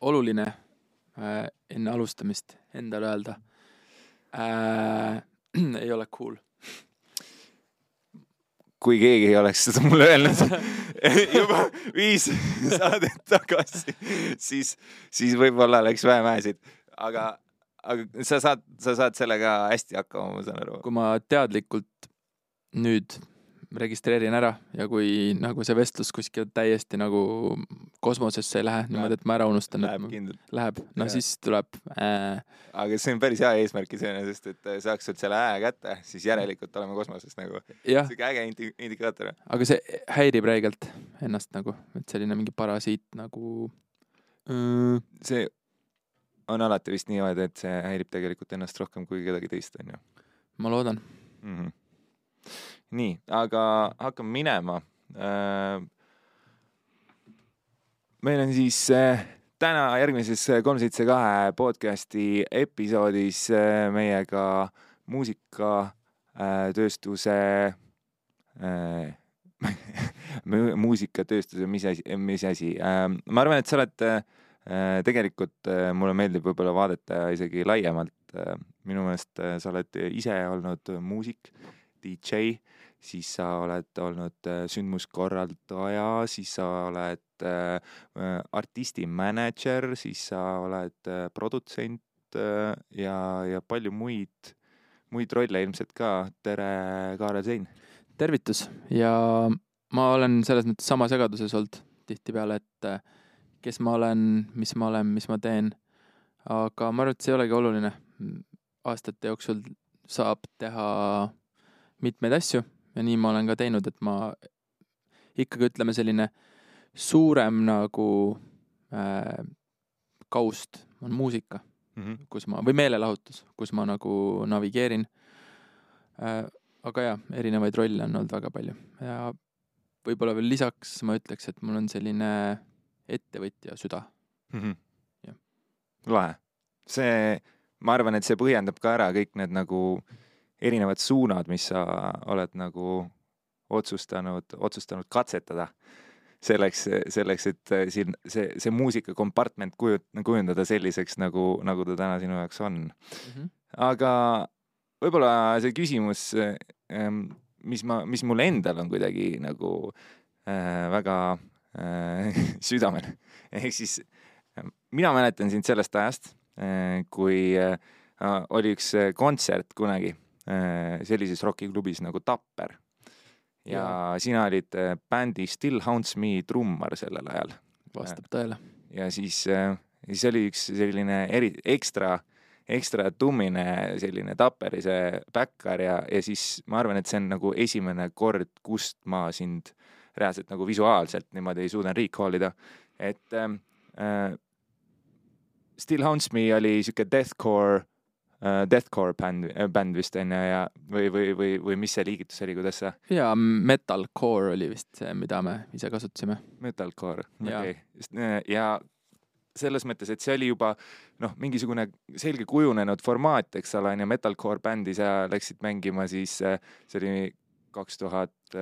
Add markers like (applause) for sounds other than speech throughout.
oluline äh, enne alustamist endale öelda äh. (clears throat) ei ole cool. kui keegi ei oleks seda mulle öelnud (laughs) juba viis saadet tagasi, siis, siis võib-olla oleks vähem hääsid, aga, aga sa saad, sa saad sellega hästi hakkama, ma saan aru. kui ma teadlikult nüüd registreerin ära ja kui nagu see vestlus kuskil täiesti nagu kosmosesse ei lähe niimoodi, et ma ära unustan, et Läheb kindlalt, läheb, no Jah. siis tuleb äh, aga see on päris hea eesmärk iseenesest, et saaks sult selle hää kätte, siis järelikult oleme kosmoses nagu. jah, siuke äge indi- indikaator. aga see häirib räigelt ennast nagu, et selline mingi parasiit nagu mm,. see on alati vist niimoodi, et see häirib tegelikult ennast rohkem kui kedagi teist, onju ma loodan. mm. -hmm. nii, aga hakkame minema. meil on siis äh, täna järgmises kolm seitse kahe podcasti episoodis äh, meiega muusikatööstuse äh, (laughs) mu- muusikatööstuse, mis asi, mis asi äh,, ma arvan, et sa oled äh, tegelikult äh, mulle meeldib võib-olla vaadata isegi laiemalt äh, minu meelest äh, sa oled ise olnud muusik, DJ, siis sa oled olnud äh, sündmuskorraldaja, siis sa oled äh, äh, artisti mänedžer, siis sa oled produtsent ja, ja palju muid, muid rolle ilmselt ka. tere, Kaarel Sein. tervitus ja ma olen selles mõttes sama segaduses olnud tihtipeale, et kes ma olen, mis ma olen, mis ma teen. aga ma arvan, et see ei olegi oluline. aastate jooksul saab teha mitmeid asju ja nii ma olen ka teinud, et ma ikkagi ütleme selline suurem nagu äh, kaust on muusika kus ma, või meelelahutus, kus ma nagu navigeerin äh,. aga jaa, erinevaid rolle on olnud väga palju ja võib-olla veel lisaks ma ütleks, et mul on selline ettevõtja süda. Jah. lahe. see, ma arvan, et see põhjendab ka ära kõik need nagu erinevad suunad, mis sa oled nagu otsustanud, otsustanud katsetada selleks, selleks, et äh, siin see, see muusika kompartment kuju-, kujundada selliseks, nagu, nagu ta täna sinu jaoks on. aga võib-olla see küsimus, mis ma, mis mul endal on kuidagi nagu äh, väga äh, (laughs) südamel, ehk siis äh, mina mäletan sind sellest ajast äh,, kui äh, oli üks äh, kontsert kunagi sellises rokiklubis nagu Tapper. ja Jaa. sina olid äh, bändi Still Haunts Me trummar sellel ajal vastab tõele. ja siis, siis oli üks selline eri, ekstra, ekstra tummine selline Tapperi see backar ja, ja siis ma arvan, et see on nagu esimene kord, kust ma sind reaalselt nagu visuaalselt niimoodi suudan recall ida, et äh, Still Haunts Me oli sihuke deathcore äh,, deathcore bänd, bänd vist onju ja, või, või, või, või mis see liigitus oli, kuidas sa, ja metalcore oli vist see, mida me ise kasutasime. metalcore, Jaa. okei okay.. ja selles mõttes, et see oli juba noh, mingisugune selge kujunenud formaat, eks ole, on ju, metalcore bändi sa läksid mängima siis, see oli kaks tuhat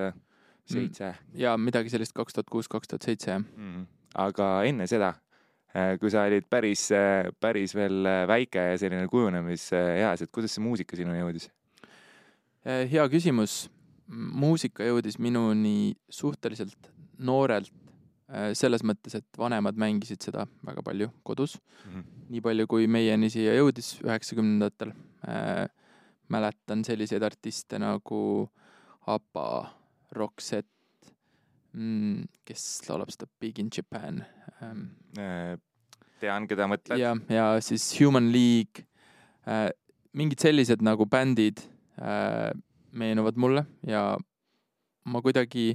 seitse. ja midagi sellist kaks tuhat kuus, kaks tuhat seitse jah. Mhm. aga enne seda, kui sa olid päris, päris veel väike ja selline kujunemiseas, et kuidas see muusika sinuni jõudis? Hea küsimus. muusika jõudis minuni suhteliselt noorelt, selles mõttes, et vanemad mängisid seda väga palju kodus, nii palju kui meieni siia jõudis üheksakümnendatel. mäletan selliseid artiste nagu ABBA, Roxette, kes laulab seda Big in Japan ähm, tean, keda mõtled? ja, ja siis Human League äh,, mingid sellised nagu bändid äh, meenuvad mulle ja ma kuidagi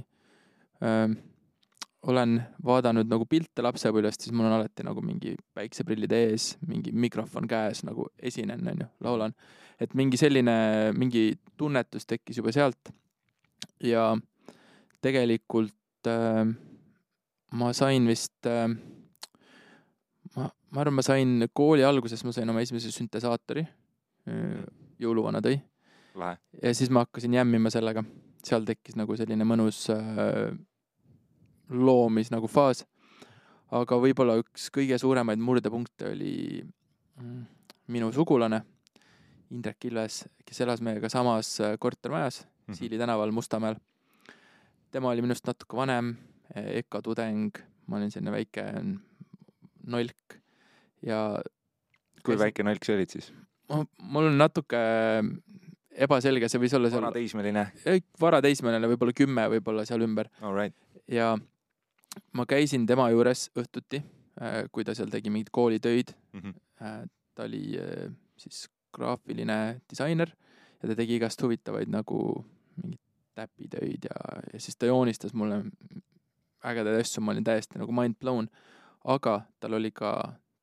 äh, olen vaadanud nagu pilte lapsepõlvest, siis mul on alati nagu mingi päikseprillid ees, mingi mikrofon käes nagu esinen, onju, laulan. et mingi selline, mingi tunnetus tekkis juba sealt ja tegelikult äh, ma sain vist äh, ma, ma arvan, ma sain kooli alguses, ma sain oma esimese süntesaatori, jõuluvana tõi ja siis ma hakkasin jämmima sellega, seal tekkis nagu selline mõnus äh, loomis nagu faas. aga võib-olla üks kõige suuremaid murdepunkte oli mm, minu sugulane Indrek Ilves, kes elas meiega samas äh, kortermajas Mhm. Siili tänaval Mustamäel. Tema oli minust natuke vanem, EKA tudeng, ma olin selline väike nolk ja kui Käisin- väike nalk sa olid siis? mul on natuke ebaselge, see võis olla seal vanateismeline, ei, varateismeline, võib-olla kümme, võib-olla seal ümber right. ja ma käisin tema juures õhtuti, kui ta seal tegi mingeid koolitöid. Mhm. ta oli äh, siis graafiline disainer ja ta tegi igast huvitavaid nagu mingeid täpitöid ja, ja siis ta joonistas mulle ägedaid asju, ma olin täiesti nagu mind blown. aga tal oli ka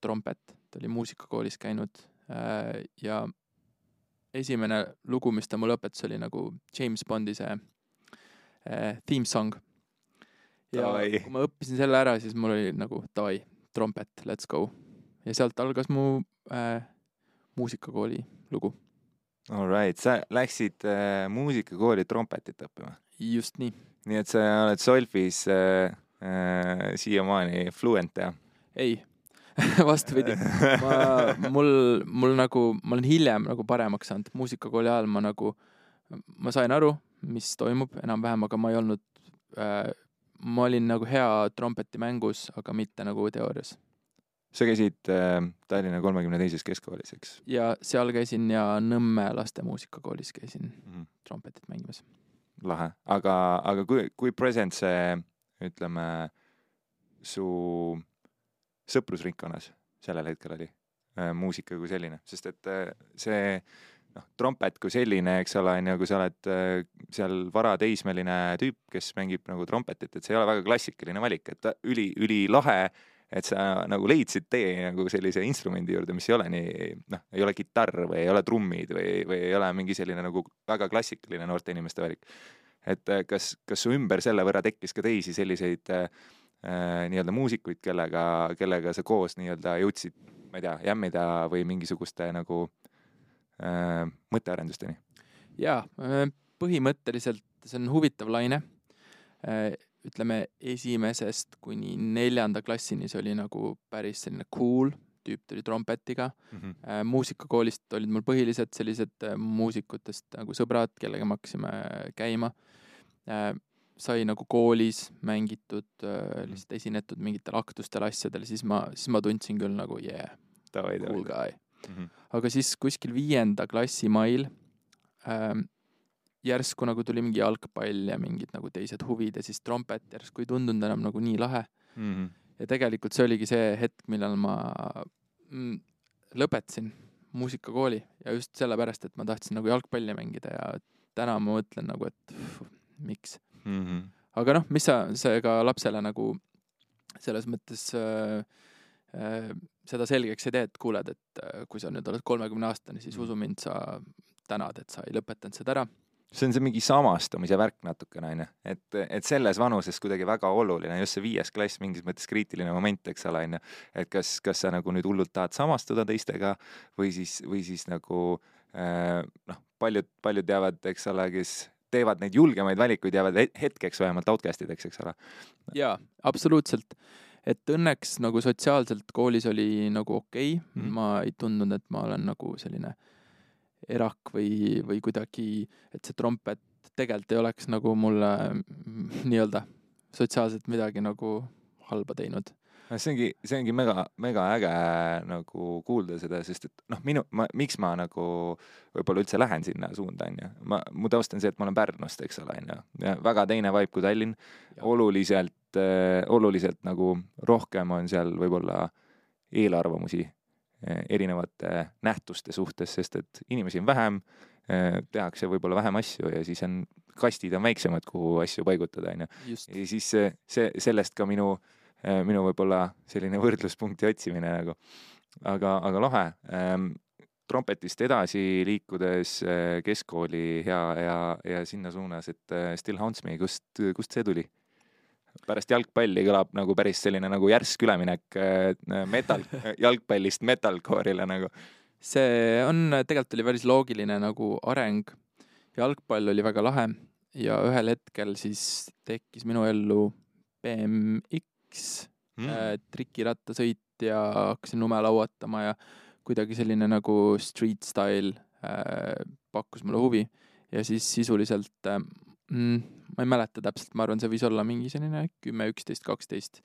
trompet, ta oli muusikakoolis käinud äh, ja esimene lugu, mis ta mulle õpetas, oli nagu James Bondi see äh, theme song. ja Davai. kui ma õppisin selle ära, siis mul oli nagu davai, trompet, let's go. ja sealt algas mu äh, muusikakooli lugu. All right, sa läksid äh, muusikakooli trompetit õppima, just nii. nii et sa oled solfis äh, äh, siiamaani fluent jah? ei, (laughs) vastupidi, ma, mul, mul nagu, ma olen hiljem nagu paremaks saanud, muusikakooli ajal ma nagu, ma sain aru, mis toimub enam-vähem, aga ma ei olnud äh,, ma olin nagu hea trompetimängus, aga mitte nagu teoorias. Sa käisid äh, Tallinna kolmekümne teises keskkoolis, eks ja seal käisin ja Nõmme laste muusikakoolis käisin mm? -hmm. trompetit mängimas. lahe, aga, aga kui, kui present see, ütleme, su sõprusringkonnas sellel hetkel oli äh, muusika kui selline, sest et äh, see noh, trompet kui selline, eks ole, on ju, kui sa oled äh, seal varateismeline tüüp, kes mängib nagu trompetit, et see ei ole väga klassikaline valik, et üli, ülilahe, et sa nagu leidsid tee nagu sellise instrumendi juurde, mis ei ole nii noh, ei ole kitarr või ei ole trummid või, või ei ole mingi selline nagu väga klassikaline noorte inimeste valik et äh, kas, kas su ümber selle võrra tekkis ka teisi selliseid äh, äh, nii-öelda muusikuid, kellega, kellega sa koos nii-öelda jõudsid, ma ei tea, jämmida või mingisuguste nagu äh, mõttearendusteni? jaa, põhimõtteliselt see on huvitav laine. Ütleme esimesest kuni neljanda klassini see oli nagu päris selline cool, tüüp tuli trompetiga. Äh, muusikakoolist olid mul põhilised sellised äh, muusikutest nagu sõbrad, kellega me hakkasime käima. sai nagu koolis mängitud, lihtsalt esinetud mingitel aktustel, asjadel, siis ma, siis ma tundsin küll nagu yeah, cool guy. aga siis kuskil viienda klassi mail ähm, järsku nagu tuli mingi jalgpall ja mingid nagu teised huvid ja siis trompet järsku ei tundunud enam nagu nii lahe. ja tegelikult see oligi see hetk, millal ma mm, lõpetasin muusikakooli ja just sellepärast, et ma tahtsin nagu jalgpalli mängida ja täna ma mõtlen nagu, et pff, miks. aga noh, mis sa, see ka lapsele nagu selles mõttes äh, äh, seda selgeks ei tee, et kuuled, et äh, kui sa nüüd oled kolmekümne aastane, siis Mhm. usu mind, sa tänad, et sa ei lõpetanud seda ära. See on see mingi samastumise värk natukene onju, et, et selles vanuses kuidagi väga oluline, just see viies klass mingis mõttes kriitiline moment, eks ole, onju. et kas, kas sa nagu nüüd hullult tahad samastuda teistega või siis, või siis nagu äh, noh, paljud, paljud teavad, eks ole, kes teevad neid julgemaid valikuid, jäävad he- hetkeks vähemalt outcast ideks, eks ole. jaa, absoluutselt. et õnneks nagu sotsiaalselt koolis oli nagu okei okay. Mm, -hmm. ma ei tundnud, et ma olen nagu selline erak või, või kuidagi, et see trompet tegelikult ei oleks nagu mulle (laughs) nii-öelda sotsiaalselt midagi nagu halba teinud. see ongi, see ongi mega, mega äge nagu kuulda seda, sest et noh, minu, ma, miks ma nagu võib-olla üldse lähen sinna suunda, onju. ma, mu taust on see, et ma olen Pärnust, eks ole, onju. väga teine vibe kui Tallinn. oluliselt äh,, oluliselt nagu rohkem on seal võib-olla eelarvamusi erinevate nähtuste suhtes, sest et inimesi on vähem äh,, tehakse võib-olla vähem asju ja siis on, kastid on väiksemad, kuhu asju paigutada, onju ja siis see, see, sellest ka minu, minu võib-olla selline võrdluspunkti otsimine nagu. aga, aga lahe ähm,. trompetist edasi liikudes äh, keskkooli ja, ja, ja sinna suunas, et äh, Still Haunts Me, kust, kust see tuli? Pärast jalgpalli kõlab nagu päris selline nagu järsk üleminek äh, metal, (laughs) jalgpallist metalcore'ile nagu. see on, tegelikult oli päris loogiline nagu areng. jalgpall oli väga lahe ja ühel hetkel siis tekkis minu ellu BMX mm. trikirattasõit ja hakkasin lume lauatama ja kuidagi selline nagu street style äh, pakkus mulle huvi ja siis sisuliselt äh, mm, ma ei mäleta täpselt, ma arvan, see võis olla mingi selline kümme, üksteist, kaksteist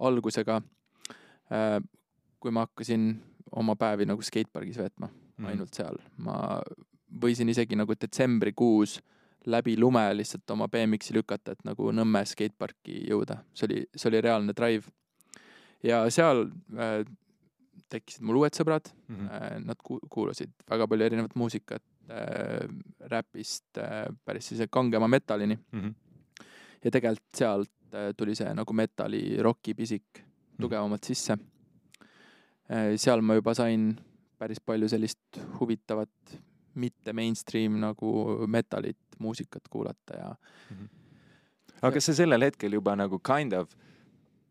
algusega äh,. kui ma hakkasin oma päevi nagu skatepargis veetma mm., ainult seal, ma võisin isegi nagu detsembrikuus läbi lume lihtsalt oma BMX-i lükata, et nagu Nõmme skateparki jõuda, see oli, see oli reaalne drive. ja seal äh, tekkisid mul uued sõbrad mm, -hmm. nad ku kuulasid väga palju erinevat muusikat äh,, räpist äh, päris sellise kangema metallini mm. -hmm. ja tegelikult sealt äh, tuli see nagu metalli roki pisik mm -hmm. tugevamalt sisse äh,. seal ma juba sain päris palju sellist huvitavat mitte mainstream nagu metalit, muusikat kuulata ja mm. -hmm. aga kas sa sellel hetkel juba nagu kind of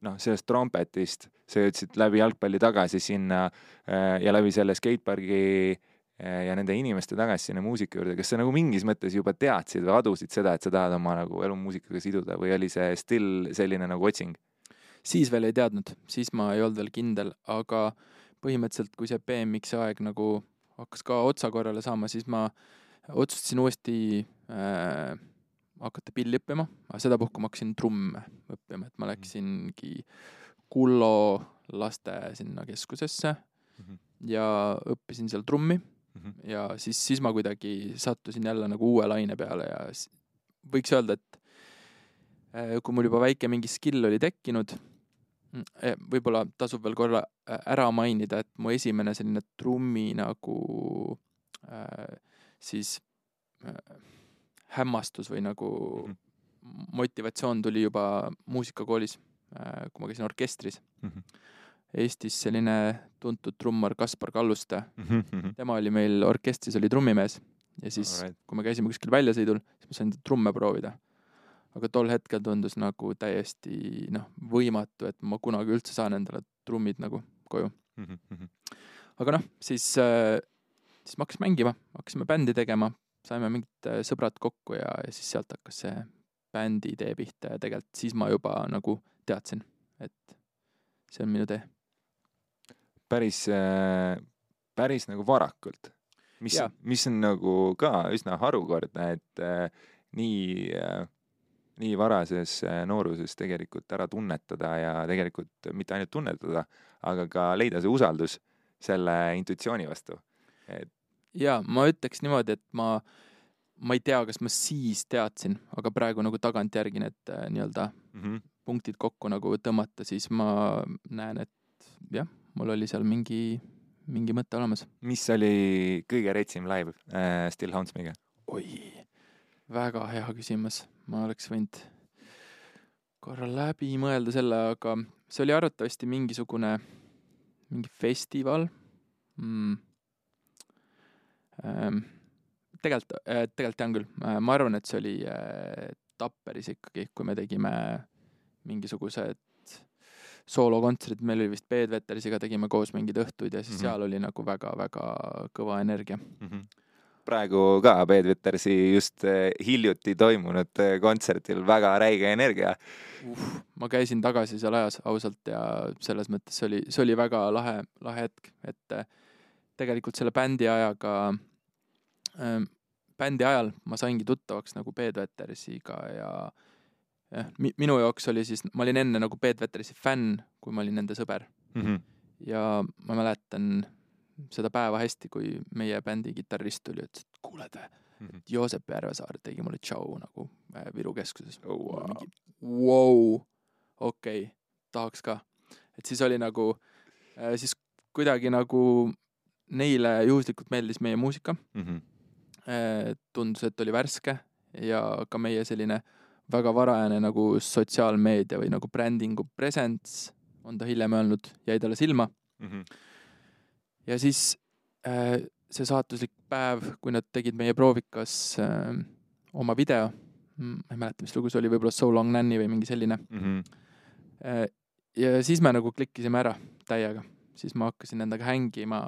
noh, sellest trompetist, sa jõudsid läbi jalgpalli tagasi sinna äh, ja läbi selle skatepargi ja nende inimeste tagasi sinna muusika juurde, kas sa nagu mingis mõttes juba teadsid või adusid seda, et sa tahad oma nagu elu muusikaga siduda või oli see still selline nagu otsing? siis veel ei teadnud, siis ma ei olnud veel kindel, aga põhimõtteliselt, kui see BMX-i aeg nagu hakkas ka otsa korrale saama, siis ma otsustasin uuesti äh, hakata pilli õppima, aga sedapuhku ma hakkasin trumme õppima, et ma mhm. läksingi Kullo laste sinna keskusesse mm -hmm. ja õppisin seal trummi mm -hmm. ja siis, siis ma kuidagi sattusin jälle nagu uue laine peale ja võiks öelda, et äh, kui mul juba väike mingi skill oli tekkinud, mm, eh, võib-olla tasub veel korra ära mainida, et mu esimene selline trummi nagu äh, siis äh, hämmastus või nagu mm -hmm. motivatsioon tuli juba muusikakoolis, äh, kui ma käisin orkestris mm. -hmm. Eestis selline tuntud trummar Kaspar Kalluste mm, -hmm. tema oli meil orkestris, oli trummimees ja siis kui me käisime kuskil väljasõidul, siis ma sain trumme proovida. aga tol hetkel tundus nagu täiesti noh, võimatu, et ma kunagi üldse saan endale trummid nagu koju mm. -hmm. aga noh, siis äh, siis ma hakkasin mängima, hakkasime bändi tegema, saime mingid äh, sõbrad kokku ja, ja siis sealt hakkas see bändi tee pihta ja tegelikult siis ma juba nagu teadsin, et see on minu tee. Päris, äh, päris nagu varakult, mis, mis on nagu ka üsna harukordne, et äh, nii äh, nii varases nooruses tegelikult ära tunnetada ja tegelikult mitte ainult tunnetada, aga ka leida see usaldus selle intuitsiooni vastu. et jaa, ma ütleks niimoodi, et ma, ma ei tea, kas ma siis teadsin, aga praegu nagu tagantjärgi need nii-öelda mm -hmm. punktid kokku nagu tõmmata, siis ma näen, et jah, mul oli seal mingi, mingi mõte olemas. mis oli kõige retsim live äh, Still Haunts Me'iga? oi, väga hea küsimus, ma oleks võinud korra läbi mõelda selle, aga see oli arvatavasti mingisugune, mingi festival mm Ehm, tegelikult, äh, tegelikult tean küll, äh, ma arvan, et see oli äh, Tapperis ikkagi, kui me tegime mingisugused soolokontserdid, meil oli vist Peetveterisiga tegime koos mingeid õhtuid ja siis mm -hmm. seal oli nagu väga-väga kõva energia mm. -hmm praegu ka Peetvetersi just hiljuti toimunud kontserdil väga räige energia uh,. ma käisin tagasi seal ajas ausalt ja selles mõttes see oli, see oli väga lahe, lahe hetk, et tegelikult selle bändi ajaga Ehm, bändi ajal ma saingi tuttavaks nagu Peetvetersiga ja jah, minu jaoks oli siis, ma olin enne nagu Peetvetersi fänn, kui ma olin nende sõber mm. -hmm. ja ma mäletan seda päeva hästi, kui meie bändi kitarrist tuli, ütles, et kuuled vä mm -hmm., Joosep Järvesaar tegi mulle tšau nagu äh, Viru keskuses oh,. Wow. Wow, okei okay,, tahaks ka. et siis oli nagu äh,, siis kuidagi nagu neile juhuslikult meeldis meie muusika mm. -hmm Äh, tundus, et oli värske ja ka meie selline väga varajane nagu sotsiaalmeedia või nagu brändingu presence, on ta hiljem öelnud, jäi talle silma mm. -hmm. ja siis äh, see saatuslik päev, kui nad tegid meie proovikas äh, oma video, ma ei mäleta, mis lugu see oli, võib-olla So Long Nanny või mingi selline mm. -hmm. Äh, ja siis me nagu klikkisime ära täiega siis ma hakkasin endaga hängima,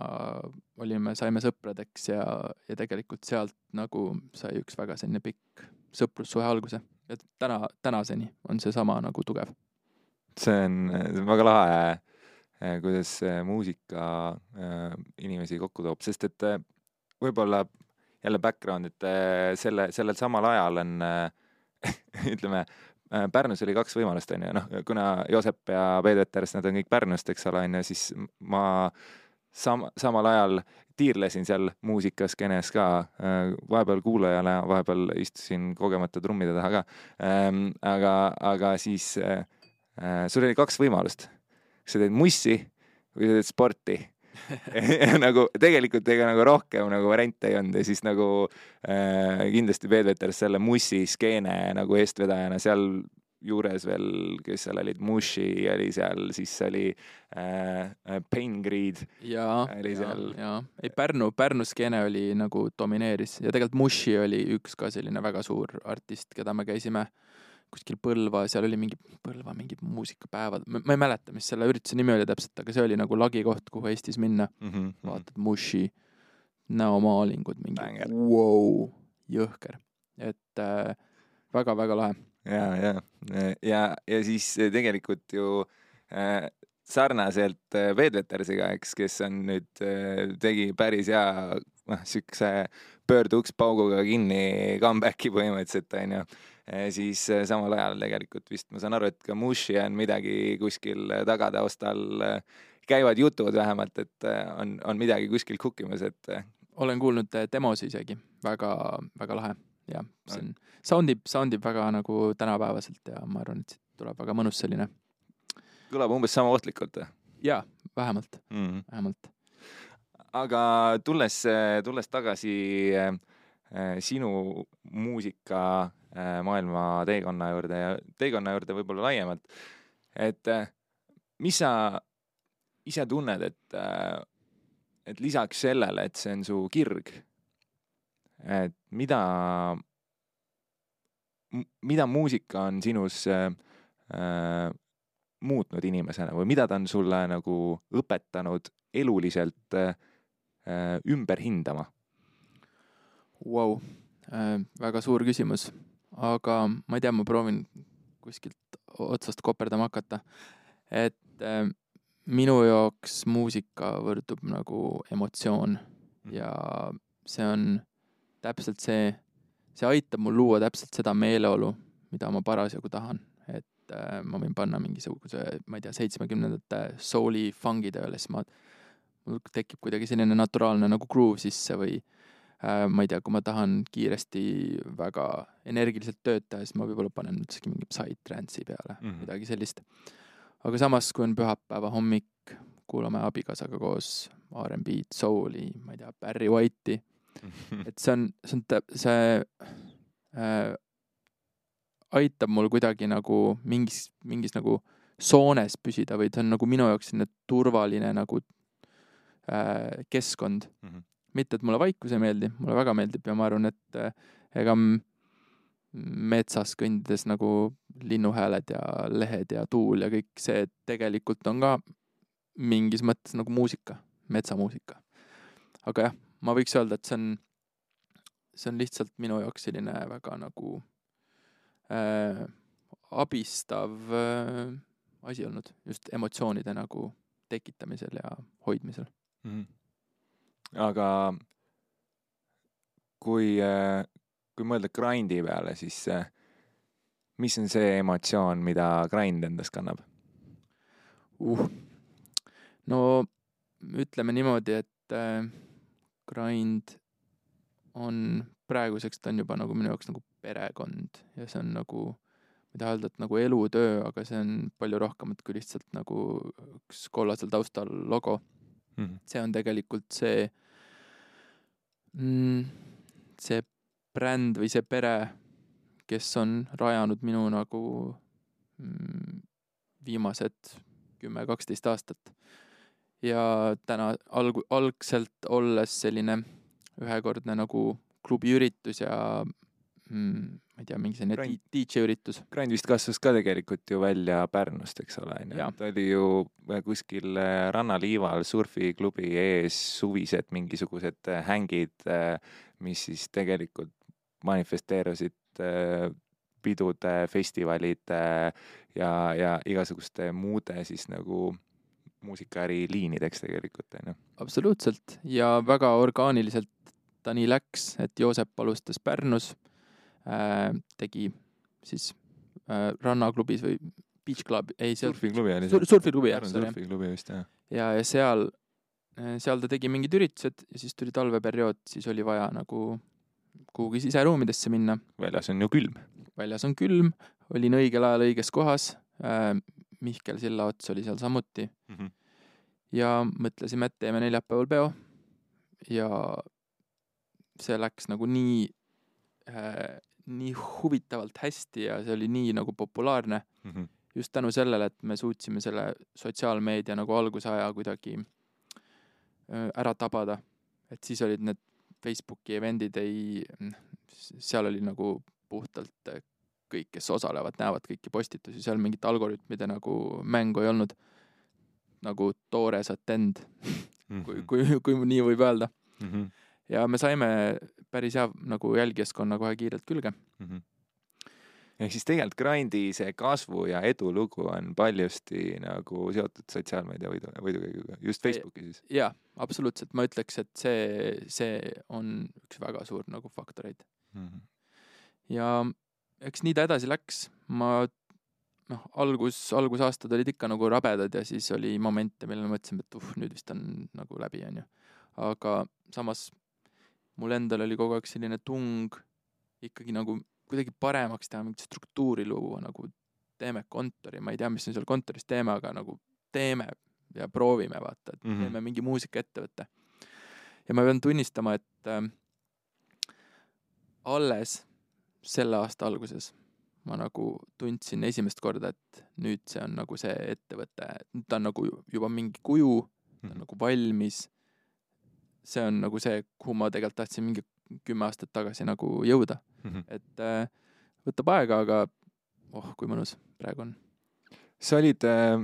olime, saime sõpradeks ja, ja tegelikult sealt nagu sai üks väga selline pikk sõprussuhe alguse. Et täna, tänaseni on seesama nagu tugev. See on, see on väga lahe, eh, kuidas muusika eh, inimesi kokku toob, sest et eh, võib-olla jälle background, et selle, sellel samal ajal on (laughs) ütleme, Pärnus oli kaks võimalust, on ju, noh, kuna Joosep ja Peet Veters, nad on kõik Pärnust, eks ole, on ju, siis ma sam-, samal ajal tiirlesin seal muusikaskenes ka, vahepeal kuulajana, vahepeal istusin kogemata trummide taha ka. aga, aga siis äh, Äh, sul oli kaks võimalust. kas sa teed mussi või sa teed sporti (laughs) nagu tegelikult ega nagu rohkem nagu variante ei olnud ja siis nagu äh, kindlasti Peeter selle mussi skeene nagu eestvedajana seal juures veel, kes seal olid, Mushi oli seal, siis oli äh, Pain Greed. jaa, jaa, ei Pärnu, Pärnu skeene oli nagu domineeris ja tegelikult Mushi oli üks ka selline väga suur artist, keda me käisime kuskil Põlva, seal oli mingi, Põlva mingid muusikapäevad, ma ei mäleta, mis selle ürituse nimi oli täpselt, aga see oli nagu lagi koht, kuhu Eestis minna mm. -hmm. vaatad Mushi näomaalingud, mingi vau, jõhker, et väga-väga äh, lahe. Ja, ja, ja, ja siis tegelikult ju äh, sarnaselt äh, Veedvetersiga, eks, kes on nüüd äh,, tegi päris hea, noh, siukse pöörde uks pauguga kinni comeback'i põhimõtteliselt, onju Eh, siis eh, samal ajal tegelikult vist ma saan aru, et ka Mushi on midagi kuskil eh, tagataustal, käivad jutud vähemalt, et on, on midagi kuskil kukkimas, et. olen kuulnud demos isegi, väga, väga lahe ja see on, soundib, soundib väga nagu tänapäevaselt ja ma arvan, et siit tuleb väga mõnus selline. kõlab umbes sama ohtlikult või? jaa, vähemalt mm, -hmm. vähemalt. aga tulles, tulles tagasi äh, sinu muusika Äh, maailma teekonna juurde ja teekonna juurde võib-olla laiemalt. et äh, mis sa ise tunned, et, äh, et lisaks sellele, et see on su kirg, et mida, mida muusika on sinus äh, muutnud inimesena või mida ta on sulle nagu õpetanud eluliselt äh, ümber hindama wow.? Äh, väga suur küsimus aga ma ei tea, ma proovin kuskilt otsast koperdama hakata. et äh, minu jaoks muusika võrdub nagu emotsioon mhm. ja see on täpselt see, see aitab mul luua täpselt seda meeleolu, mida ma parasjagu tahan, et äh, ma võin panna mingisuguse, ma ei tea, seitsmekümnendate souli fungi tööle, siis ma, mul tekib kuidagi selline naturaalne nagu groove sisse või äh, ma ei tea, kui ma tahan kiiresti väga energiliselt tööd teha, siis ma võib-olla panen üldsegi mingi Psytrance'i peale mm, -hmm. midagi sellist. aga samas, kui on pühapäeva hommik, kuulame abikaasaga koos R'n'B-d, soul'i, ma ei tea, Barry White'i. (laughs) et see on, see on, see äh, aitab mul kuidagi nagu mingis, mingis nagu soones püsida või ta on nagu minu jaoks selline turvaline nagu äh, keskkond mm. -hmm mitte, et mulle vaikus ei meeldi, mulle väga meeldib ja ma arvan, et eh, ega metsas kõndides nagu linnuhääled ja lehed ja tuul ja kõik see tegelikult on ka mingis mõttes nagu muusika, metsamuusika. aga jah, ma võiks öelda, et see on, see on lihtsalt minu jaoks selline väga nagu äh, abistav äh, asi olnud, just emotsioonide nagu tekitamisel ja hoidmisel mm. -hmm aga kui, äh, kui mõelda grind'i peale, siis äh, mis on see emotsioon, mida grind endas kannab uh.? no ütleme niimoodi, et äh, grind on, praeguseks ta on juba nagu minu jaoks nagu perekond ja see on nagu, ma ei taha öelda, et nagu elutöö, aga see on palju rohkemat kui lihtsalt nagu üks kollasel taustal logo mm. -hmm. see on tegelikult see mm,, see bränd või see pere, kes on rajanud minu nagu mm, viimased kümme, kaksteist aastat. Ja täna alg-, algselt olles selline ühekordne nagu klubiüritus ja mm, ma ei tea, mingi selline DJ üritus. Grind vist kasvas ka tegelikult ju välja Pärnust, eks ole, onju. ta oli ju kuskil äh, rannaliival surfiklubi ees suvised mingisugused hängid, äh, mis siis tegelikult manifesteerusid äh, pidude, festivalide ja, ja igasuguste muude siis nagu muusikaäri liinideks tegelikult onju. absoluutselt ja väga orgaaniliselt ta nii läks, et Joosep alustas Pärnus äh,, tegi siis äh, rannaklubis või beach club, ei see surfiklubi oli sur, surfiklubi jah, surfiklubi vist jah. ja, ja seal, seal ta tegi mingid üritused ja siis tuli talveperiood, siis oli vaja nagu kuhugi siseruumidesse minna. väljas on ju külm. väljas on külm, olin õigel ajal õiges kohas äh,. Mihkel Sillaots oli seal samuti ja mõtlesime, et teeme neljapäeval peo. ja see läks nagu nii äh,, nii huvitavalt hästi ja see oli nii nagu populaarne just tänu sellele, et me suutsime selle sotsiaalmeedia nagu algusaja kuidagi öö, ära tabada. et siis olid need Facebooki event'id ei, seal oli nagu puhtalt äh, kõik, kes osalevad, näevad kõiki postitusi, seal mingit algoritmide nagu mängu ei olnud. nagu toores attend, kui, kui, kui nii võib öelda. ja me saime päris hea nagu jälgijaskonna kohe kiirelt külge. ehk siis tegelikult Grindi see kasvu ja edulugu on paljusti nagu seotud sotsiaalmeedia võidu, võidukäiguga, just Facebooki siis. jaa, absoluutselt, ma ütleks, et see, see on üks väga suur nagu faktoreid. ja eks nii ta edasi läks, ma noh, algus, algusaastad olid ikka nagu rabedad ja siis oli momente, millal mõtlesime, et uh, nüüd vist on nagu läbi, onju. aga samas mul endal oli kogu aeg selline tung ikkagi nagu kuidagi paremaks teha, mingit struktuuri luua, nagu teeme kontori, ma ei tea, mis me seal kontoris teeme, aga nagu teeme ja proovime, vaata, et Mhm. teeme mingi muusikaettevõtte. ja ma pean tunnistama, et äh, alles selle aasta alguses ma nagu tundsin esimest korda, et nüüd see on nagu see ettevõte, nüüd ta on nagu ju- juba mingi kuju, ta on nagu valmis. see on nagu see, kuhu ma tegelikult tahtsin mingi kümme aastat tagasi nagu jõuda, et äh, võtab aega, aga oh, kui mõnus praegu on. sa olid äh,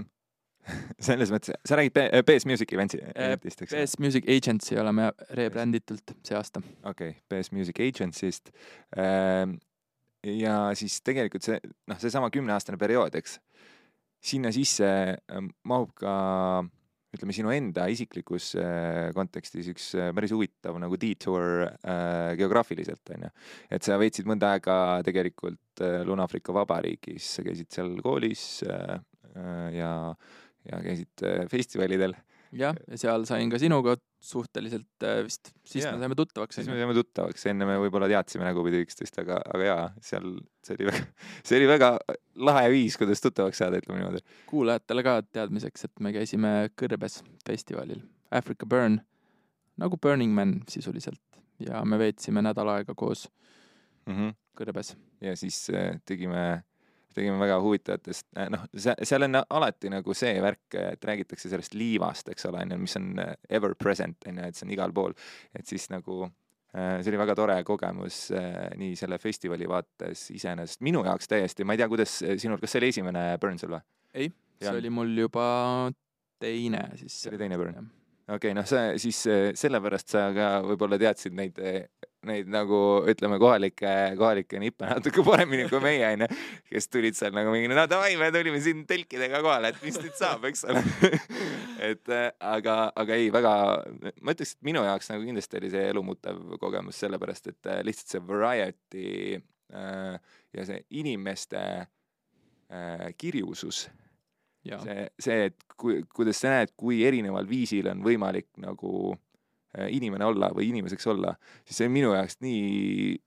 (laughs) selles mõttes, sa räägid BS Music Eventsi Äh, eventist, eks? BS Music Agency oleme rebränditult see aasta. okei okay,, BS Music Agency'st. ja siis tegelikult see, noh, seesama kümneaastane periood, eks, sinna sisse ähm, mahub ka ütleme, sinu enda isiklikus äh, kontekstis üks äh, päris huvitav nagu detour äh, geograafiliselt onju. et sa veetsid mõnda aega tegelikult äh, Lõuna-Aafrika Vabariigis, sa käisid seal koolis äh, äh, ja, käisid äh, festivalidel. jah, ja seal sain ka sinuga suhteliselt äh, vist, siis Jaa. me saime tuttavaks. siis me saime tuttavaks, enne me võib-olla teadsime nägupidi üksteist, aga, aga jaa, seal see oli väga, see oli väga lahe viis, kuidas tuttavaks saada, ütleme niimoodi. kuulajatele ka teadmiseks, et me käisime Kõrbes festivalil, Africa Burn, nagu Burning Man sisuliselt ja me veetsime nädal aega koos Kõrbes. ja siis äh, tegime, tegime väga huvitavatest, noh, seal on alati nagu see värk, et räägitakse sellest liivast, eks ole, onju, mis on äh, ever present, onju, et see on igal pool. et siis nagu äh, see oli väga tore kogemus äh, nii selle festivali vaates iseenesest, minu jaoks täiesti, ma ei tea, kuidas sinul, kas see oli esimene Burn sul või? ei, see oli mul juba teine siis. See oli teine Burn.. okei okay,, noh, sa siis sellepärast sa ka võib-olla teadsid neid, neid nagu ütleme, kohalikke, kohalikke nippe natuke paremini kui meie onju, kes tulid seal nagu mingi, no davai, me tulime siin telkidega kohale, et mis nüüd saab, eks ole. (laughs) et eh, aga, aga ei, väga, ma ütleks, et minu jaoks nagu kindlasti oli see elumuutev kogemus, sellepärast et eh, lihtsalt see variety äh, ja see inimeste äh, kirjusus. See, see, et kui, kuidas sa näed, kui erineval viisil on võimalik nagu äh, inimene olla või inimeseks olla, siis see on minu jaoks nii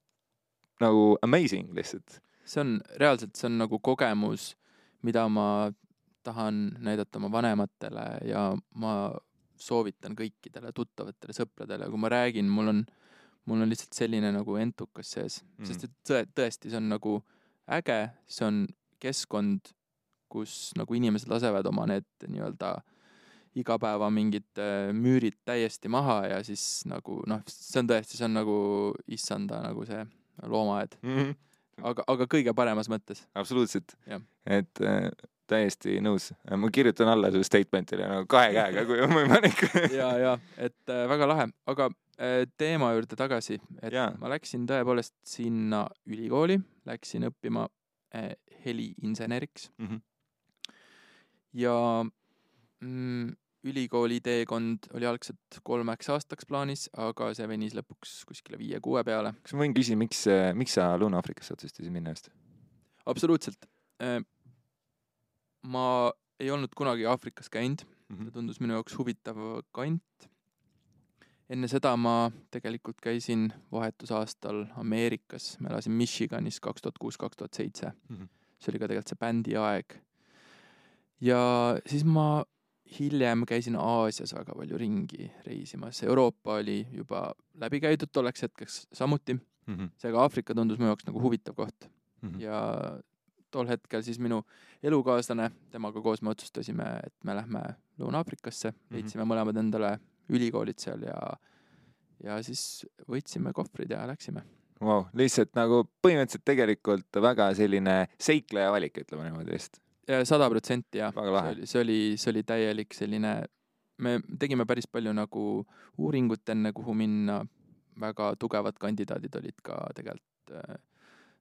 nagu amazing lihtsalt. see on reaalselt, see on nagu kogemus, mida ma tahan näidata oma vanematele ja ma soovitan kõikidele tuttavatele sõpradele, kui ma räägin, mul on, mul on lihtsalt selline nagu entukas sees mm., sest et tõe, tõesti, see on nagu äge, see on keskkond, kus nagu inimesed lasevad oma need nii-öelda igapäeva mingid äh, müürid täiesti maha ja siis nagu noh, see on tõesti, see on nagu issanda nagu see loomaaed, Mm -hmm. aga, aga kõige paremas mõttes. absoluutselt et äh, täiesti nõus, ma kirjutan alla su statement'ile nagu kahe käega, kui on võimalik. ja, ja et äh, väga lahe, aga äh, teema juurde tagasi, et Jaa. ma läksin tõepoolest sinna ülikooli, läksin õppima äh, heliinseneriks Mhm. ja mm, ülikooli teekond oli algselt kolmeks aastaks plaanis, aga see venis lõpuks kuskile viie-kuue peale. kas ma võin küsida, miks, miks sa Lõuna-Aafrikasse otsustasid minna just? absoluutselt. ma ei olnud kunagi Aafrikas käinud, Mhm. ta tundus minu jaoks huvitav kant. enne seda ma tegelikult käisin vahetusaastal Ameerikas, ma elasin Michiganis kaks tuhat kuus, kaks tuhat seitse. Mhm. see oli ka tegelikult see bändi aeg. ja siis ma hiljem käisin Aasias väga palju ringi reisimas, Euroopa oli juba läbi käidud tolleks hetkeks samuti, Mhm. seega Aafrika tundus mu jaoks nagu huvitav koht Mhm. ja tol hetkel siis minu elukaaslane, temaga koos me otsustasime, et me lähme Lõuna-Aafrikasse, leidsime mõlemad endale ülikoolid seal ja ja siis võtsime kohvrid ja läksime. Vau, lihtsalt nagu põhimõtteliselt tegelikult väga selline seikleja valik, ütleme niimoodi vist. Sada protsenti jah, see oli, see oli, see oli täielik selline, me tegime päris palju nagu uuringut enne, kuhu minna, väga tugevad kandidaadid olid ka tegelikult äh,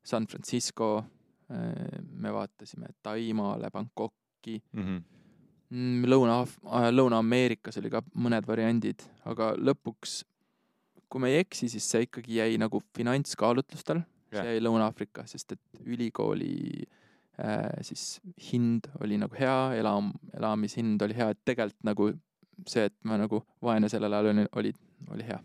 San Francisco, me vaatasime Taimaale, Bangkoki, Mhm. Mm, Lõuna, Lõuna-Ameerikas oli ka mõned variandid, aga lõpuks, kui ma ei eksi, siis see ikkagi jäi nagu finantskaalutlustel, Jah. see jäi Lõuna-Aafrika, sest et ülikooli äh, siis hind oli nagu hea, elam-, elamishind oli hea, et tegelikult nagu see, et ma nagu vaene sellel ajal olin, oli, oli hea.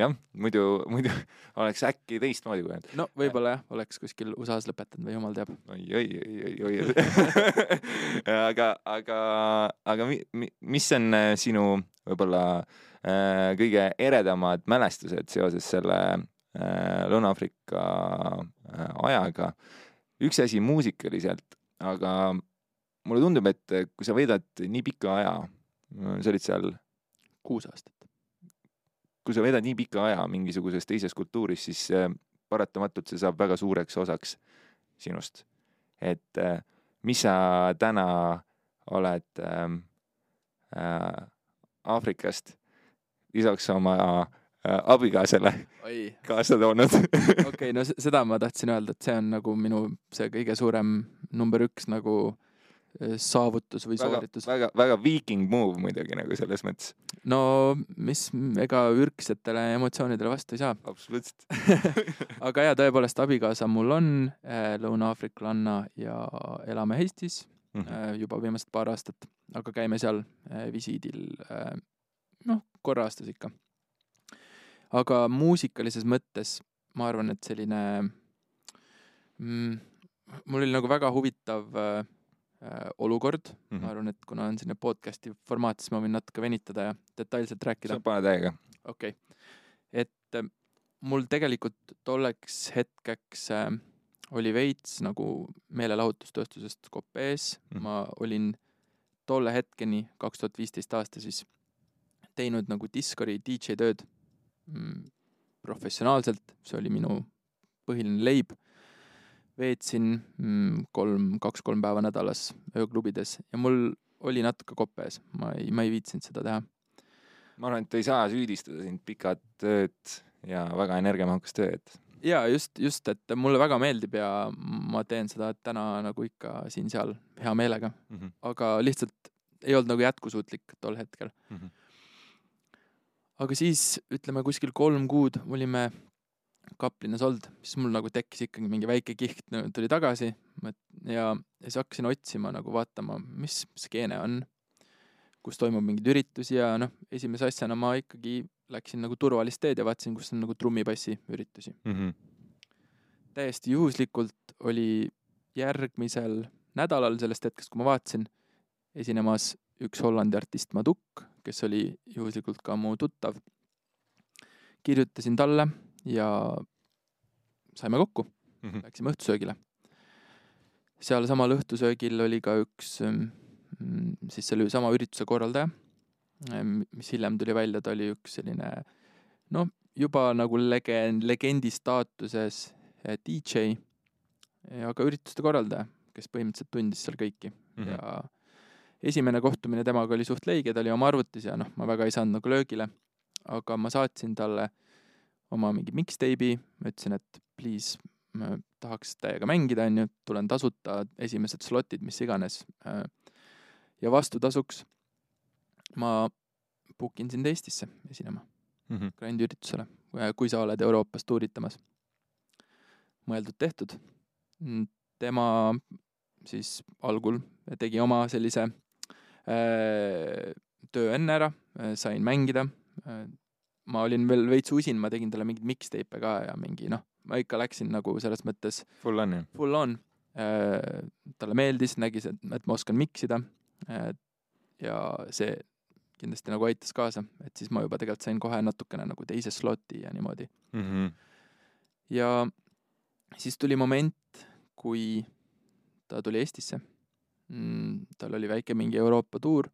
jah, muidu, muidu (laughs) oleks äkki teistmoodi kujunenud. no võib-olla jah, oleks kuskil USA-s lõpetanud või jumal teab. oi, oi, oi, oi, oi. (laughs) (laughs) aga, aga, aga mi, mi, mis on äh, sinu võib-olla äh, kõige eredamad mälestused seoses selle äh, Lõuna-Aafrika äh, ajaga? Üks asi muusikaliselt, aga mulle tundub, et kui sa veedad nii pika aja, sa olid seal kuus aastat. kui sa veedad nii pika aja mingisuguses teises kultuuris, siis äh, paratamatult see saab väga suureks osaks sinust. et äh, mis sa täna oled äh, Aafrikast lisaks oma äh, abikaasale oi, kaasa toonud (laughs) okei, no s- seda ma tahtsin öelda, et see on nagu minu see kõige suurem number üks nagu eh, saavutus või väga, sooritus. väga, väga viiking move muidugi nagu selles mõttes, no mis, ega ürgsetele emotsioonidele vastu ei saa. (laughs) absoluutselt. aga jaa, tõepoolest abikaasa mul on äh, lõuna-aafriklanna ja elame Eestis Mhm. äh, juba viimased paar aastat, aga käime seal äh, visiidil äh, noh, korra aastas ikka. Aga muusikalises mõttes ma arvan, et selline mm,, mul oli nagu väga huvitav äh, äh, olukord mm, -hmm. Mhm. ma arvan, et kuna on selline podcast'i formaat, siis ma võin natuke venitada ja detailselt rääkida saab pane täiega. okei okay., et äh, mul tegelikult tolleks hetkeks äh, oli veits nagu meelelahutustööstusest kopp ees Mhm. mm., ma olin tolle hetkeni, kaks tuhat viisteist aasta siis, teinud nagu Discordi DJ tööd professionaalselt, see oli minu põhiline leib. veetsin mm, kolm, kaks-kolm päeva nädalas ööklubides ja mul oli natuke kopp ees, ma ei, ma ei viitsinud seda teha ma arvan, et ei saa süüdistada sind pikad tööd ja väga energiamahukas töö, et jaa, just, just, et mulle väga meeldib ja ma teen seda täna nagu ikka siin-seal hea meelega, mm. -hmm. aga lihtsalt ei olnud nagu jätkusuutlik tol hetkel. Mm -hmm. Aga siis ütleme kuskil kolm kuud olime Kaplinas olnud, siis mul nagu tekkis ikkagi mingi väike kiht no, tuli tagasi ja ja siis hakkasin otsima nagu vaatama, mis skeene on, kus toimub mingeid üritusi ja noh, esimese asjana ma ikkagi läksin nagu turvalist teed ja vaatasin, kus on nagu trummipassi üritusi. Mm -hmm. täiesti juhuslikult oli järgmisel nädalal sellest hetkest, kui ma vaatasin, esinemas üks Hollandi artist Maduk, kes oli juhuslikult ka mu tuttav. kirjutasin talle ja saime kokku, Mm -hmm. läksime õhtusöögile. sealsamal õhtusöögil oli ka üks mm, siis selle sama ürituse korraldaja, mis hiljem tuli välja, ta oli üks selline noh, juba nagu legend, legendi staatuses eh, DJ ja ka ürituste korraldaja, kes põhimõtteliselt tundis seal kõiki mm -hmm. ja esimene kohtumine temaga oli suht leige, ta oli oma arvutis ja noh, ma väga ei saanud nagu löögile, aga ma saatsin talle oma mingi mixtape'i, ma ütlesin, et please, tahaks täiega mängida, onju, tulen tasuta, esimesed slotid, mis iganes. ja vastutasuks ma book in sind Eestisse esinema Mhm. Grandi üritusele, kui sa oled Euroopas tuuritamas. mõeldud-tehtud. tema siis algul tegi oma sellise äh, töö enne ära, sain mängida. ma olin veel veits usin, ma tegin talle mingeid mixtape'e ka ja mingi noh, ma ikka läksin nagu selles mõttes Full on ju? full on. talle meeldis, nägi, et ma oskan miksida. ja see kindlasti nagu aitas kaasa, et siis ma juba tegelikult sain kohe natukene nagu teise sloti ja niimoodi. Mhm. ja siis tuli moment, kui ta tuli Eestisse. Tal oli väike mingi Euroopa tuur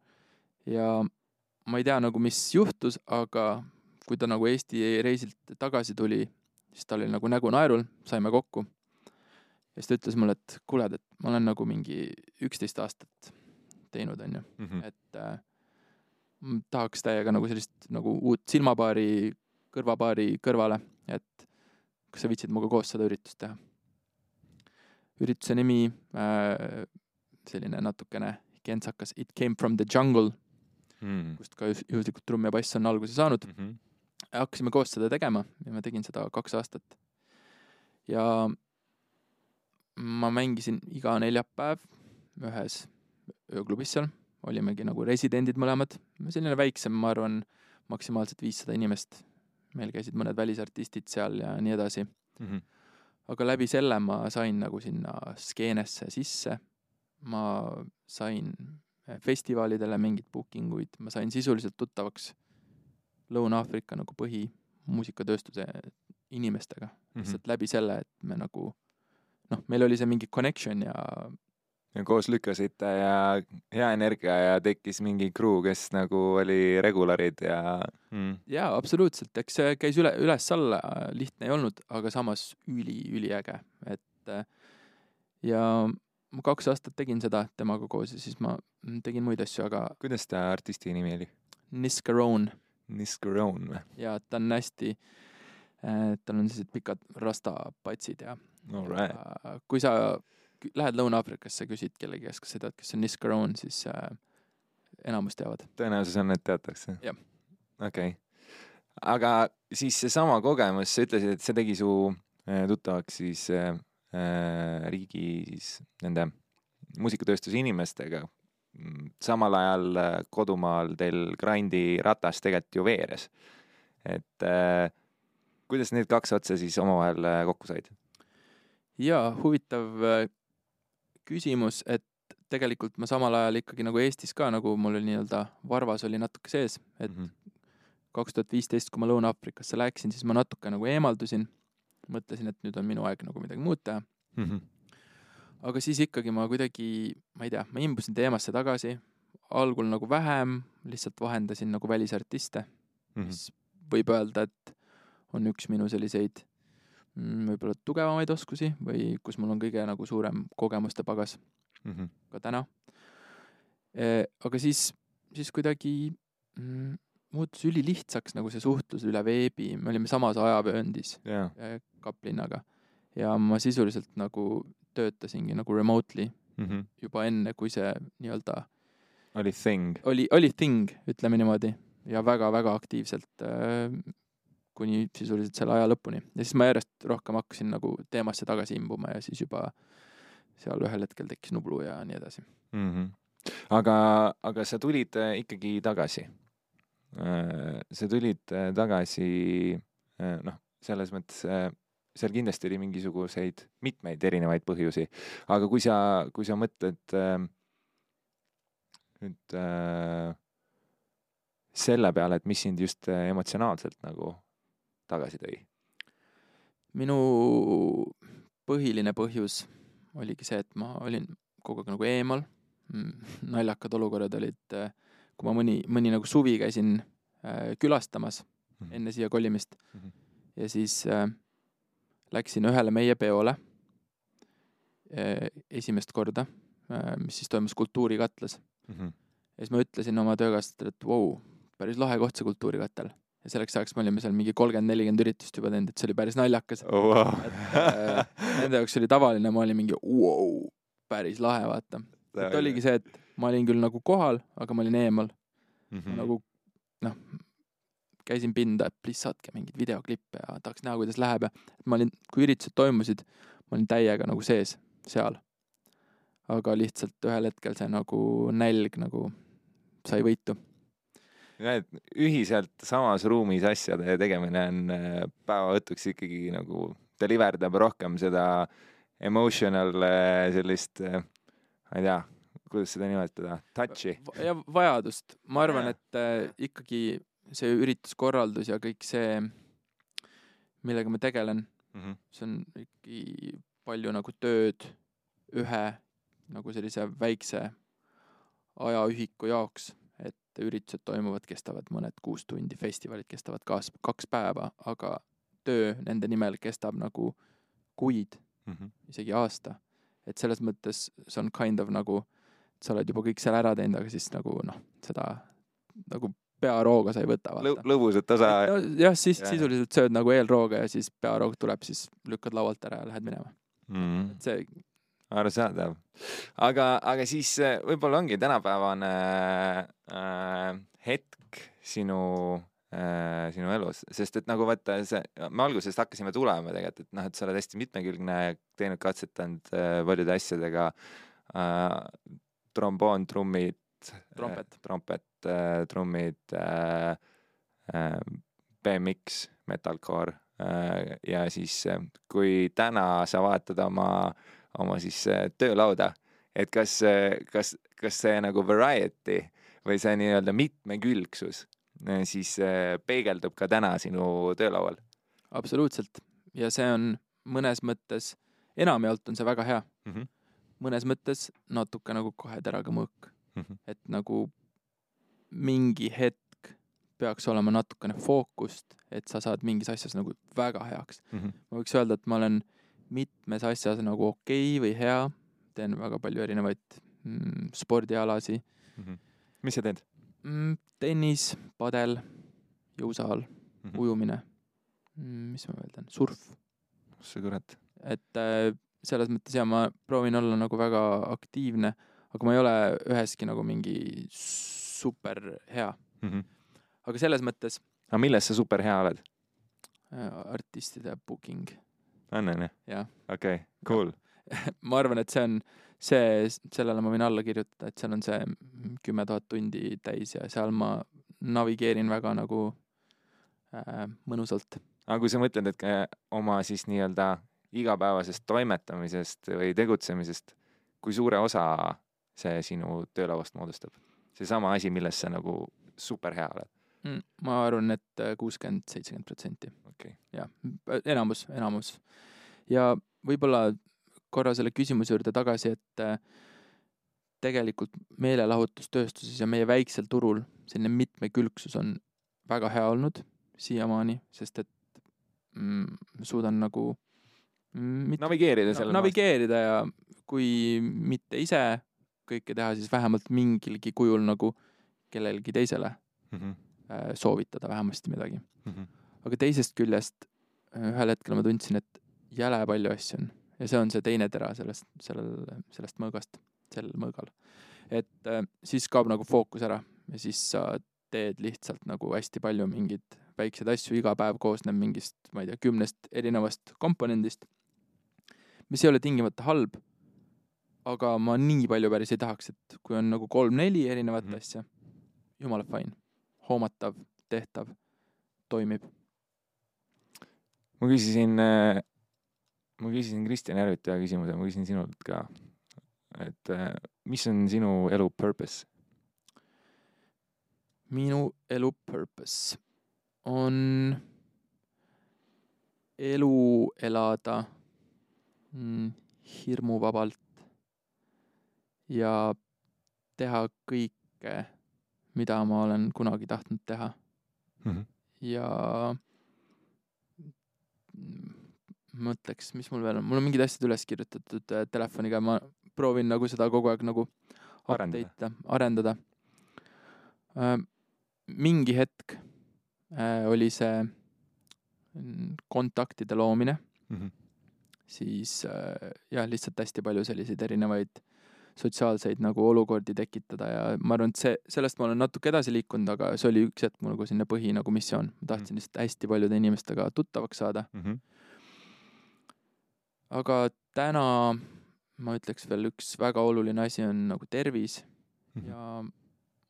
ja ma ei tea nagu, mis juhtus, aga kui ta nagu Eesti reisilt tagasi tuli, siis tal oli nagu nägu naerul, saime kokku. ja siis ta ütles mulle, et kuule, et ma olen nagu mingi üksteist aastat teinud, onju, Mhm. et äh, tahaks täiega nagu sellist nagu uut silmapaari, kõrvapaari kõrvale, et kas sa viitsid minuga koos seda üritust teha. ürituse nimi äh, selline natukene kentsakas It came from the jungle, Mhm. kust ka juh- juhuslikult trumm ja bass on alguse saanud. Mhm. hakkasime koos seda tegema ja ma tegin seda kaks aastat. ja ma mängisin iga neljapäev ühes ööklubis seal, olimegi nagu residendid mõlemad, selline väiksem, ma arvan, maksimaalselt viissada inimest. meil käisid mõned välisartistid seal ja nii edasi, Mhm. aga läbi selle ma sain nagu sinna skeenesse sisse. Ma sain festivalidele mingeid booking uid, ma sain sisuliselt tuttavaks Lõuna-Aafrika nagu põhimuusikatööstuse inimestega Mhm. lihtsalt läbi selle, et me nagu noh, meil oli see mingi connection ja ja koos lükkasite ja hea energia ja tekkis mingi crew, kes nagu oli regularid ja mm.. jaa, absoluutselt, eks see käis üle, üles-alla, lihtne ei olnud, aga samas üli, üliäge, et äh, ja ma kaks aastat tegin seda temaga koos ja siis ma mm, tegin muid asju, aga kuidas ta artisti nimi oli? Niscaron Niscaron või? ja ta on hästi, tal on sellised pikad rastapatsid ja ja kui sa lähed Lõuna-Aafrikasse, küsid kellegi käest, kas sa tead, kes on Niscaron, siis äh, enamus teavad. tõenäosus on, et teatakse. Jah. okei okay.. aga siis seesama kogemus, sa ütlesid, et see tegi su äh, tuttavaks siis äh, äh, riigis nende muusikatööstuse inimestega. samal ajal äh, kodumaal teil Grandi ratas tegelikult ju veeres. et äh, kuidas need kaks otsa siis omavahel äh, kokku said? jaa, huvitav küsimus, et tegelikult ma samal ajal ikkagi nagu Eestis ka nagu mul oli nii-öelda varvas oli natuke sees, et Mhm. kaks tuhat viisteist, kui ma Lõuna-Aafrikasse läksin, siis ma natuke nagu eemaldusin. mõtlesin, et nüüd on minu aeg nagu midagi muud teha, Mhm. aga siis ikkagi ma kuidagi, ma ei tea, ma imbusin teemasse tagasi. algul nagu vähem, lihtsalt vahendasin nagu välisartiste, Mhm. mis võib öelda, et on üks minu selliseid mm, võib-olla tugevamaid oskusi või kus mul on kõige nagu suurem kogemuste pagas Mhm. ka täna. aga siis, siis kuidagi mm, muutus ülilihtsaks nagu see suhtlus üle veebi, me olime samas ajavööndis jaa, äh, kaplinnaga ja ma sisuliselt nagu töötasingi nagu remotely juba enne, kui see nii-öelda oli thing. oli, oli thing, ütleme niimoodi, ja väga-väga aktiivselt äh, kuni sisuliselt selle aja lõpuni ja siis ma järjest rohkem hakkasin nagu teemasse tagasi imbuma ja siis juba seal ühel hetkel tekkis Nublu ja nii edasi. mm. -hmm. aga, aga sa tulid äh, ikkagi tagasi. Sa tulid äh, tagasi, noh, selles mõttes äh, seal kindlasti oli mingisuguseid mitmeid erinevaid põhjusi, aga kui sa, kui sa mõtled äh, nüüd äh, selle peale, et mis sind just äh, emotsionaalselt nagu tagasi tõi minu põhiline põhjus oligi see, et ma olin kogu aeg nagu eemal. (laughs) naljakad olukorrad olid, kui ma mõni, mõni nagu suvi käisin äh, külastamas enne siia kolimist Mhm. ja siis äh, läksin ühele meie peole äh, esimest korda äh,, mis siis toimus Kultuurikatlas mm. -hmm. ja siis ma ütlesin oma töökaaslasele, et vau, päris lahe koht see Kultuurikatel. ja selleks ajaks me olime seal mingi kolmkümmend, nelikümmend üritust juba teinud, et see oli päris naljakas. oh, wow. et äh, nende jaoks oli tavaline, ma olin mingi wow, päris lahe, vaata. et oligi see, et ma olin küll nagu kohal, aga ma olin eemal mm mm., nagu noh, käisin pinda, et please saatke mingeid videoklippe ja tahaks näha, kuidas läheb ja ma olin, kui üritused toimusid, ma olin täiega nagu sees seal. aga lihtsalt ühel hetkel see nagu nälg nagu sai võitu. näed, ühiselt samas ruumis asjade tegemine on äh, päeva õhtuks ikkagi nagu deliver dab rohkem seda emotional äh, sellist, ma ei tea, kuidas seda nimetada, touch'i. ja vajadust, ma arvan, et äh, ikkagi see ürituskorraldus ja kõik see, millega ma tegelen, see on ikkagi palju nagu tööd ühe nagu sellise väikse ajaühiku jaoks, et üritused toimuvad, kestavad mõned kuus tundi, festivalid kestavad kaas-, kaks päeva, aga töö nende nimel kestab nagu kuid, isegi aasta. et selles mõttes see on kind of nagu, sa oled juba kõik seal ära teinud, aga siis nagu noh, seda nagu pearooga sa ei võta, lõbusat osa. no jah, siis Jah. sisuliselt sööd nagu eelrooga ja siis pearoog tuleb, siis lükkad laualt ära ja lähed minema. Mm. see, arusaadav. aga, aga siis äh, võib-olla ongi tänapäevane äh, hetk sinu äh,, sinu elus, sest et nagu vaata see, me algusest hakkasime tulema tegelikult, et noh, et sa oled hästi mitmekülgne, teinud, katsetanud äh, paljude asjadega äh,. tromboon, trummid. Trompet. trompet äh,, trummid äh,, äh, BMX, metalcore äh, ja siis äh, kui täna sa vaatad oma, oma siis äh, töölauda, et kas, kas, kas see nagu variety või see nii-öelda mitmekülgsus äh, siis äh, peegeldub ka täna sinu töölaual absoluutselt. ja see on mõnes mõttes, enamjaolt on see väga hea, mm? -hmm. Mõnes mõttes natuke nagu kahe teraga mõõk, Mm -hmm. et nagu mingi hetk peaks olema natukene fookust, et sa saad mingis asjas nagu väga heaks. Mm -hmm. ma võiks öelda, et ma olen mitmes asjas nagu okei okay või hea, teen väga palju erinevaid mm, spordialasi Mm -hmm. mis sa teed mm,, tennis, padel, jõusaal mm? -hmm. ujumine mm,, mis ma veel teen, surf, sa kurat. et äh, selles mõttes ja ma proovin olla nagu väga aktiivne, aga ma ei ole üheski nagu mingi super hea, Mm -hmm. aga selles mõttes aga milles sa super hea oled? äh, artistide booking, on, on ju? okei cool. (laughs) ma arvan, et see on see, sellele ma võin alla kirjutada, et seal on see kümme tuhat tundi täis ja seal ma navigeerin väga nagu äh, mõnusalt. aga kui sa mõtled, et ka oma siis nii-öelda igapäevasest toimetamisest või tegutsemisest, kui suure osa see sinu töölauast moodustab? seesama asi, milles sa nagu super hea oled. Mm, ma arvan, et kuuskümmend, seitsekümmend protsenti, jah, enamus, enamus. ja võib-olla korra selle küsimuse juurde tagasi, et äh, tegelikult meelelahutustööstuses ja meie väiksel turul selline mitmekülgsus on väga hea olnud siiamaani, sest et mm, suudan nagu mm, mit- navigeerida no, selle navigeerida ja kui mitte ise kõike teha, siis vähemalt mingilgi kujul nagu kellelgi teisele mm. -hmm. soovitada vähemasti midagi. Mm -hmm. aga teisest küljest äh, ühel hetkel ma tundsin, et jäle palju asju on ja see on see teine tera sellest, sellel, sellest mõõgast, sel mõõgal. et äh, siis kaob nagu fookus ära ja siis sa teed lihtsalt nagu hästi palju mingeid väikseid asju, iga päev koosneb mingist, ma ei tea, kümnest erinevast komponendist, mis ei ole tingimata halb, aga ma nii palju päris ei tahaks, et kui on nagu kolm-neli erinevat mm. -hmm. asja, jumala fine, hoomatav, tehtav, toimib. ma küsisin, ma küsisin Kristjan Järvitaja küsimuse, ma küsin sinult ka. et äh, mis on sinu elu purpose? minu elu purpose on elu elada hirmuvabalt ja teha kõike, mida ma olen kunagi tahtnud teha ja mm, mõtleks, mis mul veel on, mul on mingid asjad üles kirjutatud äh, telefoniga, ma proovin nagu seda kogu aeg nagu Arendada. update ida, arendada. mingi hetk äh, oli see mm, kontaktide loomine Mhm. Siis äh, jah, lihtsalt hästi palju selliseid erinevaid sotsiaalseid nagu olukordi tekitada ja ma arvan, et see, sellest ma olen natuke edasi liikunud, aga see oli üks hetk mul nagu selline põhi nagu missioon. ma tahtsin lihtsalt hästi paljude inimestega tuttavaks saada, Mhm. aga täna ma ütleks veel üks väga oluline asi on nagu tervis Mhm. ja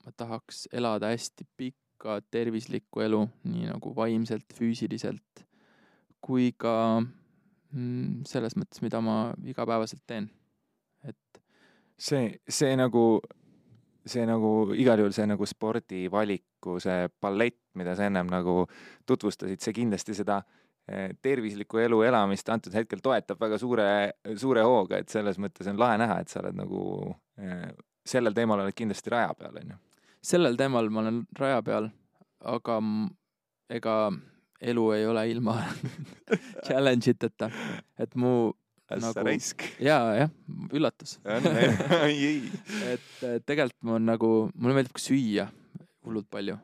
ma tahaks elada hästi pikka tervislikku elu, nii nagu vaimselt, füüsiliselt kui ka mm, selles mõttes, mida ma igapäevaselt teen. et see, see nagu, see nagu igal juhul see nagu spordivaliku see palett, mida sa ennem nagu tutvustasid, see kindlasti seda eh, tervisliku elu elamist antud hetkel toetab väga suure, suure hooga, et selles mõttes on lahe näha, et sa oled nagu eh, sellel teemal oled kindlasti raja peal, onju. sellel teemal ma olen raja peal, aga ega elu ei ole ilma (laughs) challenge iteta, et mu ässa Nagu- raisk. jaa, jah, üllatus (laughs) et tegelikult mul on nagu, mulle meeldib ka süüa hullult palju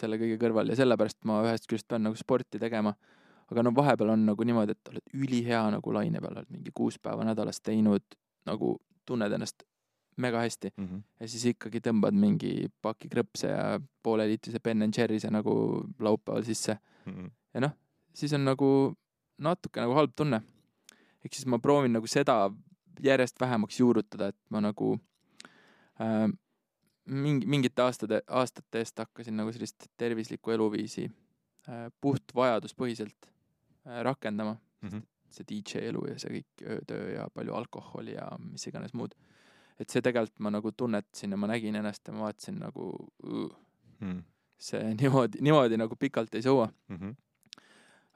selle kõige kõrval ja sellepärast ma ühest küljest pean nagu sporti tegema. aga no vahepeal on nagu niimoodi, et oled ülihea nagu laine peal, oled mingi kuus päeva nädalas teinud, nagu tunned ennast mega hästi Mhm. ja siis ikkagi tõmbad mingi paki krõpse ja pooleliitrise Ben and Jerry'se nagu laupäeval sisse Mhm. Ja noh, siis on nagu natuke nagu halb tunne. ehk siis ma proovin nagu seda järjest vähemaks juurutada, et ma nagu äh, mingi, mingite aastate, aastate eest hakkasin nagu sellist tervislikku eluviisi äh, puht vajaduspõhiselt äh, rakendama. Mhm. see DJ elu ja see kõik öötöö ja palju alkoholi ja mis iganes muud. et see tegelikult ma nagu tunnetasin ja ma nägin ennast ja ma vaatasin nagu "Ugh, Mhm. see niimoodi, niimoodi nagu pikalt ei sõua Mhm.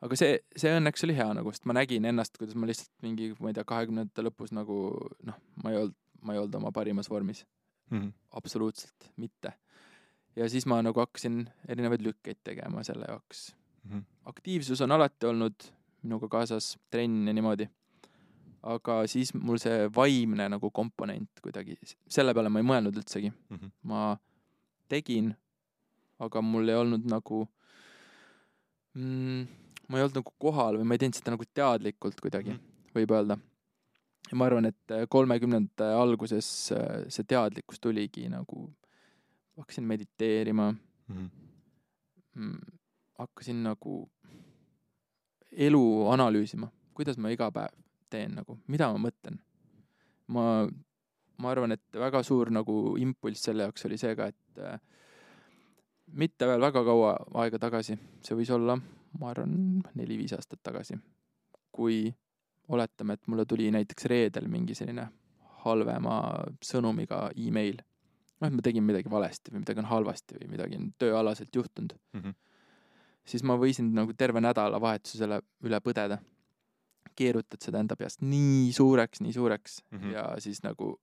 Aga see, see õnneks oli hea nagu, sest ma nägin ennast, kuidas ma lihtsalt mingi, ma ei tea, kahekümnendate lõpus nagu noh, ma ei olnud, ma ei olnud oma parimas vormis, Mhm. absoluutselt mitte. ja siis ma nagu hakkasin erinevaid lükkeid tegema selle jaoks. Mhm. aktiivsus on alati olnud minuga kaasas, trenn ja niimoodi. aga siis mul see vaimne nagu komponent kuidagi, selle peale ma ei mõelnud üldsegi Mhm. ma tegin, aga mul ei olnud nagu mm, ma ei olnud nagu kohal või ma ei teinud seda nagu teadlikult kuidagi Mhm. võib öelda. ja ma arvan, et kolmekümnendate alguses äh, see teadlikkus tuligi nagu, hakkasin mediteerima Mhm. mm, hakkasin nagu elu analüüsima, kuidas ma iga päev teen nagu, mida ma mõtlen. ma, ma arvan, et väga suur nagu impulss selle jaoks oli see ka, et äh, mitte veel väga kaua aega tagasi, see võis olla, ma arvan, neli-viis aastat tagasi, kui oletame, et mulle tuli näiteks reedel mingi selline halvema sõnumiga email. noh, et ma tegin midagi valesti või midagi on halvasti või midagi on tööalaselt juhtunud Mhm. siis ma võisin nagu terve nädalavahetuse selle üle põdeda. keerutad seda enda peast nii suureks, nii suureks mm. -hmm. ja siis nagu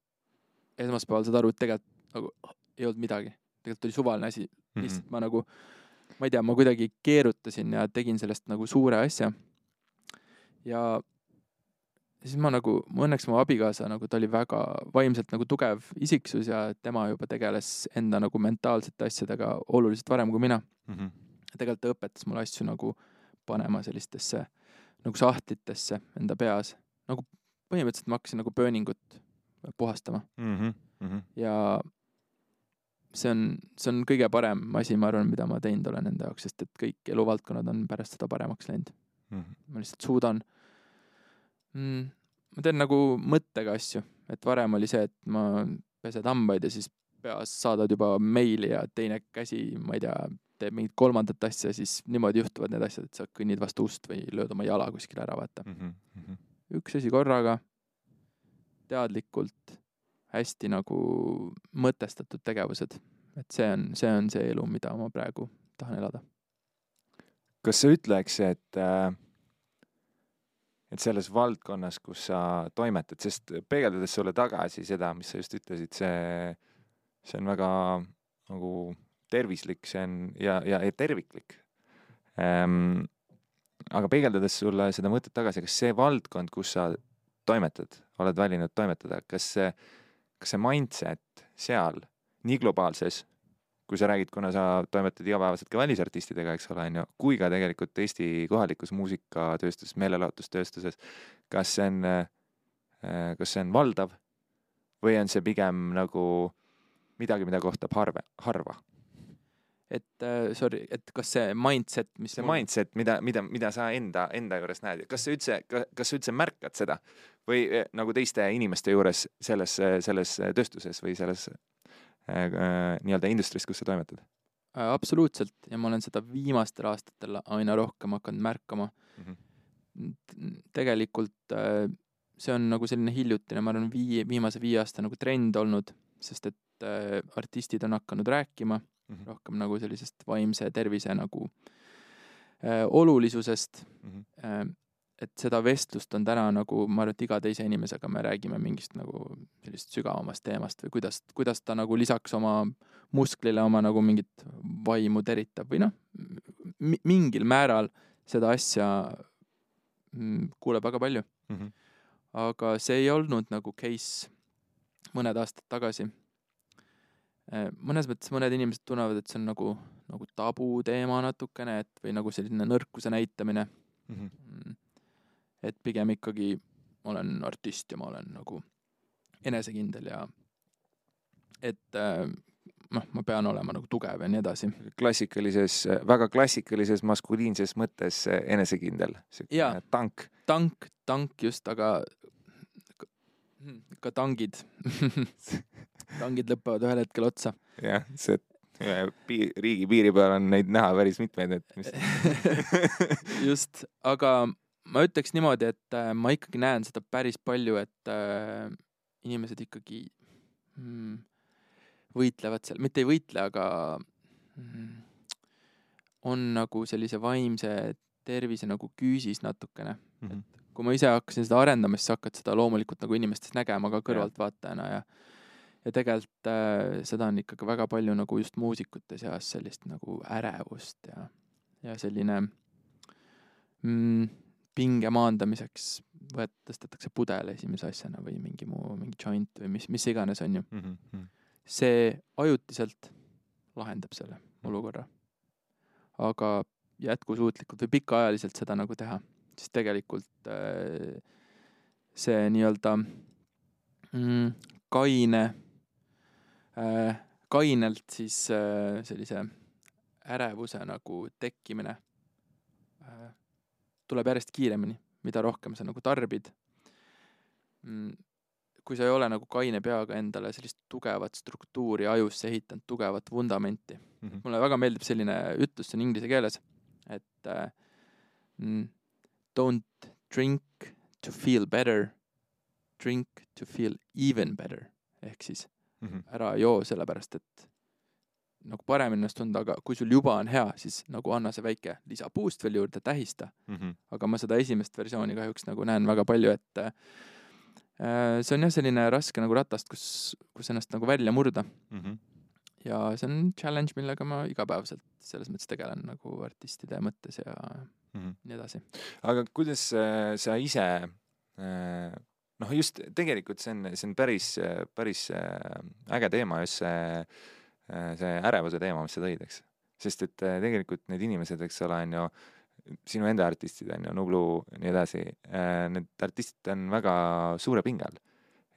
esmaspäeval saad aru, et tegelikult nagu ei olnud midagi. tegelikult oli suvaline asi, Mhm. lihtsalt ma nagu, ma ei tea, ma kuidagi keerutasin ja tegin sellest nagu suure asja. ja siis ma nagu, õnneks mu abikaasa nagu ta oli väga vaimselt nagu tugev isiksus ja tema juba tegeles enda nagu mentaalsete asjadega oluliselt varem kui mina Mhm. ja tegelikult ta õpetas mulle asju nagu panema sellistesse nagu sahtlitesse enda peas. nagu põhimõtteliselt ma hakkasin nagu burning ut puhastama Mhm. Mhm. ja see on, see on kõige parem asi, ma arvan, mida ma teinud olen enda jaoks, sest et kõik eluvaldkonnad on pärast seda paremaks läinud. Mhm. ma lihtsalt suudan mm,, ma teen nagu mõttega asju, et varem oli see, et ma pesed hambaid ja siis peas saadad juba meili ja teine käsi, ma ei tea, teeb mingit kolmandat asja, siis niimoodi juhtuvad need asjad, et sa kõnnid vastu ust või lööd oma jala kuskile ära, vaata. Mhm. Mhm. üks asi korraga, teadlikult, hästi nagu mõtestatud tegevused. et see on, see on see elu, mida ma praegu tahan elada. kas sa ütleks, et äh, et selles valdkonnas, kus sa toimetad, sest peegeldades sulle tagasi seda, mis sa just ütlesid, see, see on väga nagu tervislik, see on ja, ja, ja terviklik ähm,. aga peegeldades sulle seda mõtet tagasi, kas see valdkond, kus sa toimetad, oled valinud toimetada, kas see, kas see mindset seal nii globaalses kui sa räägid, kuna sa toimetad igapäevaselt ka välisartistidega, eks ole, on ju, kui ka tegelikult Eesti kohalikus muusikatööstuses, meelelahutustööstuses, kas see on, kas see on valdav või on see pigem nagu midagi, mida kohtab harve, harva? Et äh, sorry, et kas see mindset, mis see mindset, mida, mida, mida sa enda, enda juures näed, kas sa üldse, kas sa üldse märkad seda või eh, nagu teiste inimeste juures selles, selles tööstuses või selles äh, nii-öelda industry's, kus sa toimetad? Äh, absoluutselt ja ma olen seda viimastel aastatel aina rohkem hakanud märkama mm. -hmm. tegelikult äh, see on nagu selline hiljutine, ma arvan, vii-, viimase viie aasta nagu trend olnud, sest et äh, artistid on hakanud rääkima mm -hmm. rohkem nagu sellisest vaimse tervise nagu äh, olulisusest mm. -hmm. Äh, et seda vestlust on täna nagu, ma arvan, et iga teise inimesega me räägime mingist nagu sellisest sügavamast teemast või kuidas, kuidas ta nagu lisaks oma musklile oma nagu mingit vaimu teritab või noh, mingil määral seda asja mm, kuuleb väga palju mm. -hmm. aga see ei olnud nagu case mõned aastad tagasi mõnes mõttes mõned inimesed tunnevad, et see on nagu, nagu tabuteema natukene, et või nagu selline nõrkuse näitamine mhm. mm. -hmm. et pigem ikkagi ma olen artist ja ma olen nagu enesekindel ja et äh, noh, ma pean olema nagu tugev ja nii edasi. klassikalises, väga klassikalises maskuliinses mõttes enesekindel, siukene tank. tank, tank just, aga ka tangid (laughs) tangid lõpevad ühel hetkel otsa. jah, see piir, riigi piiri peal on neid näha päris mitmeid, et mis (laughs) just, aga ma ütleks niimoodi, et äh, ma ikkagi näen seda päris palju, et äh, inimesed ikkagi mm, võitlevad seal, mitte ei võitle, aga mm, on nagu sellise vaimse tervise nagu küüsis natukene mm. -hmm. et kui ma ise hakkasin seda arendama, siis sa hakkad seda loomulikult nagu inimestes nägema ka kõrvaltvaatajana ja ja tegelikult äh, seda on ikkagi väga palju nagu just muusikute seas sellist nagu ärevust ja, ja selline mm, pinge maandamiseks võet-, tõstetakse pudel esimese asjana või mingi muu, mingi joint või mis, mis iganes, on ju mm. -hmm. see ajutiselt lahendab selle olukorra. aga jätkusuutlikult või pikaajaliselt seda nagu teha, siis tegelikult äh, see nii-öelda mm, kaine kainelt siis äh, sellise ärevuse nagu tekkimine äh, tuleb järjest kiiremini, mida rohkem sa nagu tarbid. Mm, kui sa ei ole nagu kaine peaga endale sellist tugevat struktuuri ajusse ehitanud, tugevat vundamenti mm. -hmm. mulle väga meeldib selline ütlus, see on inglise keeles, et uh, don't drink to feel better, drink to feel even better ehk siis mm -hmm. ära joo sellepärast, et nagu paremini ennast tunda, aga kui sul juba on hea, siis nagu anna see väike lisapuust veel juurde, tähista mm. -hmm. aga ma seda esimest versiooni kahjuks nagu näen väga palju, et äh, see on jah, selline raske nagu ratast, kus, kus ennast nagu välja murda mm. -hmm. ja see on challenge, millega ma igapäevaselt selles mõttes tegelen nagu artistide mõttes ja mm -hmm. nii edasi. aga kuidas äh, sa ise äh noh, just tegelikult see on, see on päris, päris äh, äge teema, just see, äh, see ärevuse teema, mis sa tõid, eks. sest et äh, tegelikult need inimesed, eks ole, on ju, sinu enda artistid on ju, Nublu, nii edasi, need artistid on väga suure pinge all.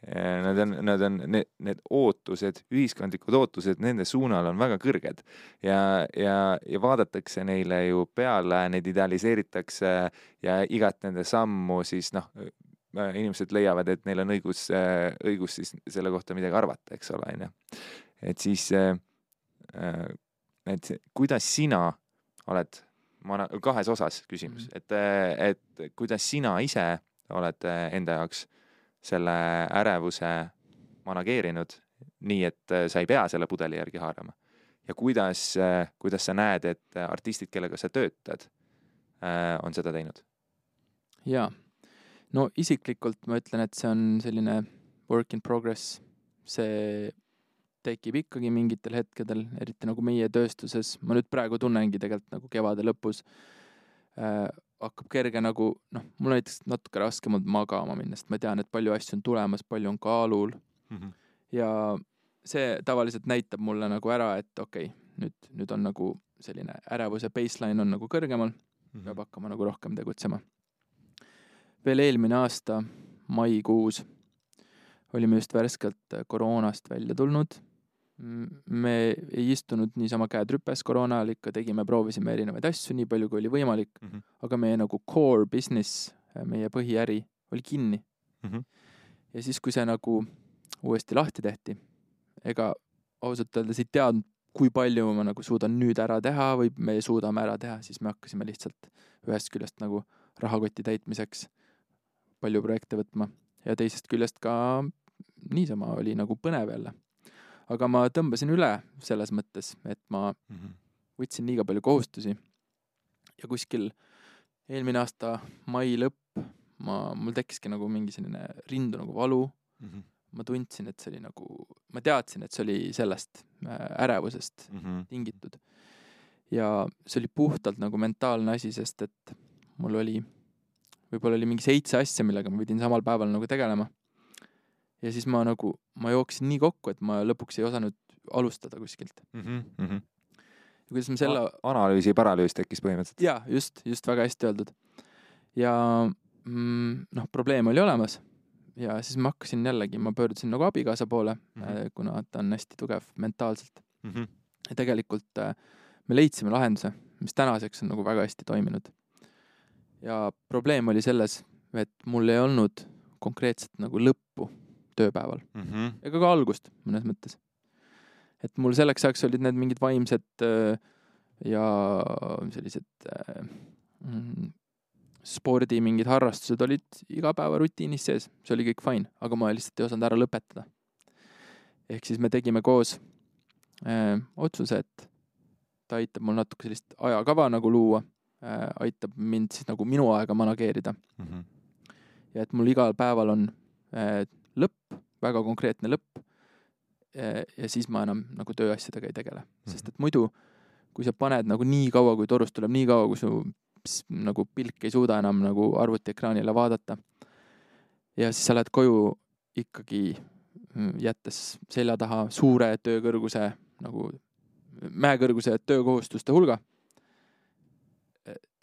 Nad on, nad on, need, need ootused, ühiskondlikud ootused nende suunal on väga kõrged ja, ja, ja vaadatakse neile ju peale, neid idealiseeritakse ja igat nende sammu siis noh, inimesed leiavad, et neil on õigus, äh, õigus siis selle kohta midagi arvata, eks ole, onju. et siis, äh, et kuidas sina oled, ma olen kahes osas küsimus, mhm. et, et kuidas sina ise oled enda jaoks selle ärevuse manageerinud nii, et sa ei pea selle pudeli järgi haarama. ja kuidas, kuidas sa näed, et artistid, kellega sa töötad, on seda teinud? jaa no isiklikult ma ütlen, et see on selline work in progress. see tekib ikkagi mingitel hetkedel, eriti nagu meie tööstuses, ma nüüd praegu tunnengi tegelikult nagu kevade lõpus äh,, hakkab kerge nagu noh, mul näiteks natuke raskem olnud magama minna, sest ma tean, et palju asju on tulemas, palju on kaalul mm. -hmm. ja see tavaliselt näitab mulle nagu ära, et okei okay,, nüüd, nüüd on nagu selline ärevuse baseline on nagu kõrgemal, Mhm. peab hakkama nagu rohkem tegutsema. Veel eelmine aasta maikuus olime just värskelt koroonast välja tulnud. me ei istunud niisama käed rüpes koroona ajal, ikka tegime, proovisime erinevaid asju nii palju, kui oli võimalik, Mhm. aga meie nagu core business, meie põhiäri oli kinni. Mhm. ja siis, kui see nagu uuesti lahti tehti, ega ausalt öeldes ei teadnud, kui palju ma nagu suudan nüüd ära teha või me suudame ära teha, siis me hakkasime lihtsalt ühest küljest nagu rahakoti täitmiseks palju projekte võtma ja teisest küljest ka niisama oli nagu põnev jälle. aga ma tõmbasin üle selles mõttes, et ma Mhm. võtsin liiga palju kohustusi ja kuskil eelmine aasta mai lõpp ma, mul tekkiski nagu mingi selline rindu nagu valu, Mhm. ma tundsin, et see oli nagu, ma teadsin, et see oli sellest äh, ärevusest Mhm. tingitud. ja see oli puhtalt nagu mentaalne asi, sest et mul oli, võib-olla oli mingi seitse asja, millega ma pidin samal päeval nagu tegelema. ja siis ma nagu, ma jooksin nii kokku, et ma lõpuks ei osanud alustada kuskilt. Mhm. Mhm. ja kuidas ma selle, analüüsi paralüüs tekkis põhimõtteliselt. jaa, just, just väga hästi öeldud. ja mm, noh, probleem oli olemas ja siis ma hakkasin jällegi, ma pöördusin nagu abikaasa poole mm. -hmm. kuna ta on hästi tugev mentaalselt Mhm. ja tegelikult äh, me leidsime lahenduse, mis tänaseks on nagu väga hästi toiminud. Ja probleem oli selles, et mul ei olnud konkreetset nagu lõppu tööpäeval Mhm. ega ka algust mõnes mõttes. et mul selleks ajaks olid need mingid vaimsed äh, ja sellised äh, mm, spordi mingid harrastused olid igapäevarutiinis sees, see oli kõik fine, aga ma lihtsalt ei osanud ära lõpetada. ehk siis me tegime koos äh, otsuse, et ta aitab mul natuke sellist ajakava nagu luua aitab mind siis nagu minu aega manageerida Mhm. ja et mul igal päeval on äh, lõpp, väga konkreetne lõpp äh,. ja siis ma enam nagu tööasjadega ei tegele, sest et muidu, kui sa paned nagu nii kaua, kui torust tuleb, nii kaua, kui su ps, nagu pilk ei suuda enam nagu arvutiekraanile vaadata. ja siis sa lähed koju ikkagi mm, jättes selja taha suure töökõrguse nagu mäekõrguse töökohustuste hulga,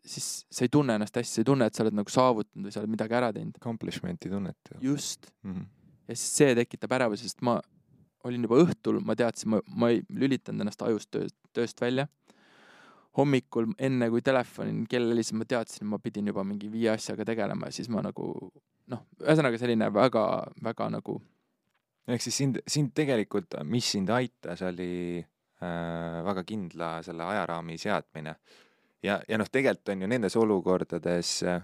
siis sa ei tunne ennast hästi, sa ei tunne, et sa oled nagu saavutanud või sa oled midagi ära teinud. Accomplishment'i tunnet. just, Mhm. ja siis see tekitab ärevuse, sest ma olin juba õhtul, ma teadsin, ma, ma ei lülitanud ennast ajust tööst, tööst välja. hommikul enne, kui telefoni kell helistas, ma teadsin, ma pidin juba mingi viie asjaga tegelema ja siis ma nagu noh, ühesõnaga selline väga, väga nagu ehk siis sind, sind tegelikult, mis sind aitas, oli äh, väga kindla selle ajaraami seadmine. ja, ja noh, tegelikult on ju nendes olukordades äh,,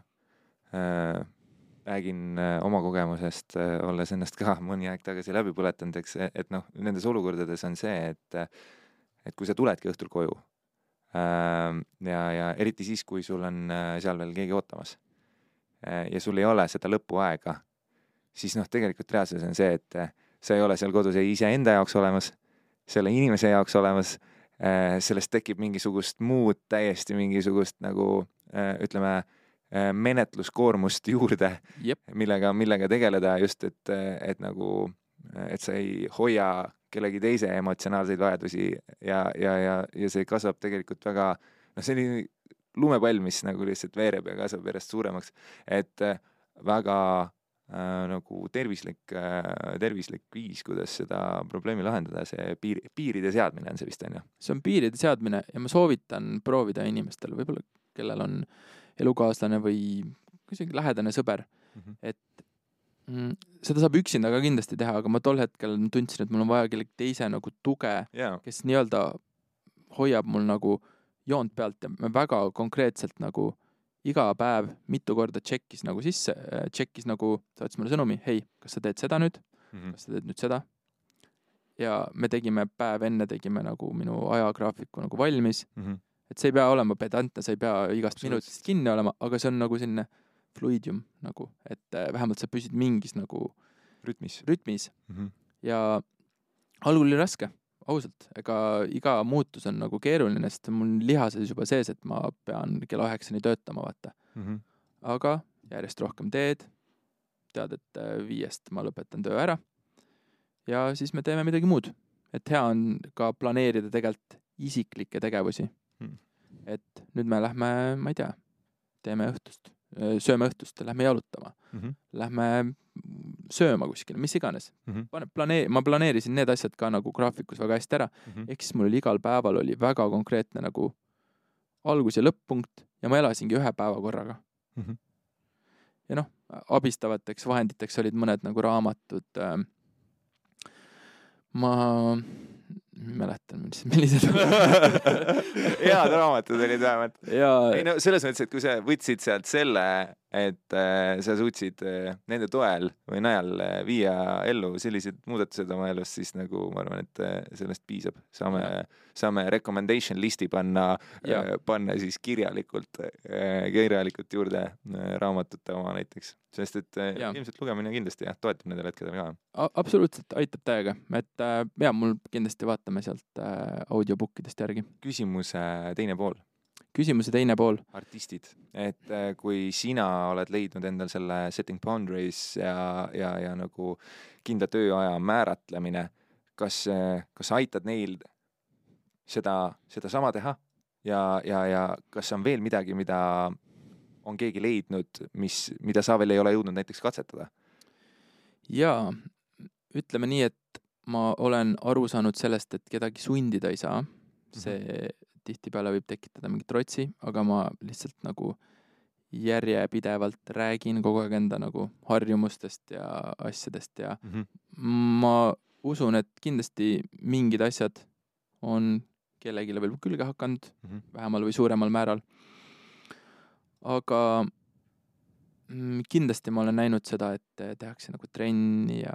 räägin äh, oma kogemusest äh,, olles ennast ka (laughs) mõni aeg tagasi läbi põletanud, eks, et noh, nendes olukordades on see, et et kui sa tuledki õhtul koju äh, ja, ja eriti siis, kui sul on äh, seal veel keegi ootamas äh, ja sul ei ole seda lõpuaega, siis noh, tegelikult reaalsus on see, et äh, sa ei ole seal kodus ei iseenda jaoks olemas, selle inimese jaoks olemas, sellest tekib mingisugust muud täiesti mingisugust nagu äh, ütleme, menetluskoormust (laughs) juurde, millega, millega tegeleda just, et, et nagu, et sa ei hoia kellegi teise emotsionaalseid vajadusi ja, ja, ja, ja see kasvab tegelikult väga, noh, selline lumepall, mis nagu lihtsalt veereb ja kasvab järjest suuremaks, et äh, väga äh, nagu tervislik äh,, tervislik viis, kuidas seda probleemi lahendada, see piir, piiride seadmine on see vist on ju. see on piiride seadmine ja ma soovitan proovida inimestel, võib-olla kellel on elukaaslane või isegi lähedane sõber, et mm, seda saab üksinda ka kindlasti teha, aga ma tol hetkel tundsin, et mul on vaja kellegi teise nagu tuge, jaa, kes nii-öelda hoiab mul nagu joont pealt ja me väga konkreetselt nagu iga päev mitu korda tšekkis nagu sisse, tšekkis nagu, saatis mulle sõnumi, hei, kas sa teed seda nüüd, kas sa teed nüüd seda. ja me tegime päev enne tegime nagu minu ajagraafiku nagu valmis, et see ei pea olema pedantne, sa ei pea igast minutist kinni olema, aga see on nagu selline fluidium nagu, et äh, vähemalt sa püsid mingis nagu rütmis. rütmis. Ja algul oli raske, ausalt, ega iga muutus on nagu keeruline, sest mul on lihases juba sees, et ma pean kella üheksani töötama, vaata. aga järjest rohkem teed, tead, et äh, viiest ma lõpetan töö ära ja siis me teeme midagi muud. et hea on ka planeerida tegelikult isiklikke tegevusi Hmm. et nüüd me lähme, ma ei tea, teeme õhtust, sööme õhtust, lähme jalutama, Mhm. lähme sööma kuskile, mis iganes. Mhm. pane, planee-, ma planeerisin need asjad ka nagu graafikus väga hästi ära, Mhm. ehk siis mul oli igal päeval oli väga konkreetne nagu algus- ja lõpp-punkt ja ma elasingi ühe päeva korraga. Mhm. ja noh, abistavateks vahenditeks olid mõned nagu raamatud ähm,. ma ei mäleta, mis, millised (laughs) head raamatud olid vähemalt. ei no selles mõttes, et kui sa võtsid sealt selle, et äh, sa suutsid äh, nende toel või najal äh, viia ellu sellised muudatused oma elus, siis nagu ma arvan, et sellest piisab. saame, saame recommendation listi panna panna siis kirjalikult kirjalikult juurde raamatute oma näiteks, sest et Ja. ilmselt lugemine kindlasti jah, toetab nendel hetkedel ka. Absoluutselt aitab täiega, et ja mul kindlasti vaatame sealt audiobook idest järgi. küsimuse teine pool küsimuse teine pool, artistid, et äh, kui sina oled leidnud endal selle setting boundaries ja, ja, ja nagu kindla tööaja määratlemine, kas, kas sa aitad neil seda, sedasama teha? Ja, ja, ja kas on veel midagi, mida on keegi leidnud, mis, mida sa veel ei ole jõudnud näiteks katsetada? jaa, ütleme nii, et ma olen aru saanud sellest, et kedagi sundida ei saa. see tihtipeale võib tekitada mingit trotsi, aga ma lihtsalt nagu järjepidevalt räägin kogu aeg enda nagu harjumustest ja asjadest ja ma usun, et kindlasti mingid asjad on kellelegi veel külge hakanud, Mhm. vähemal või suuremal määral. aga mm, kindlasti ma olen näinud seda, et tehakse nagu trenni ja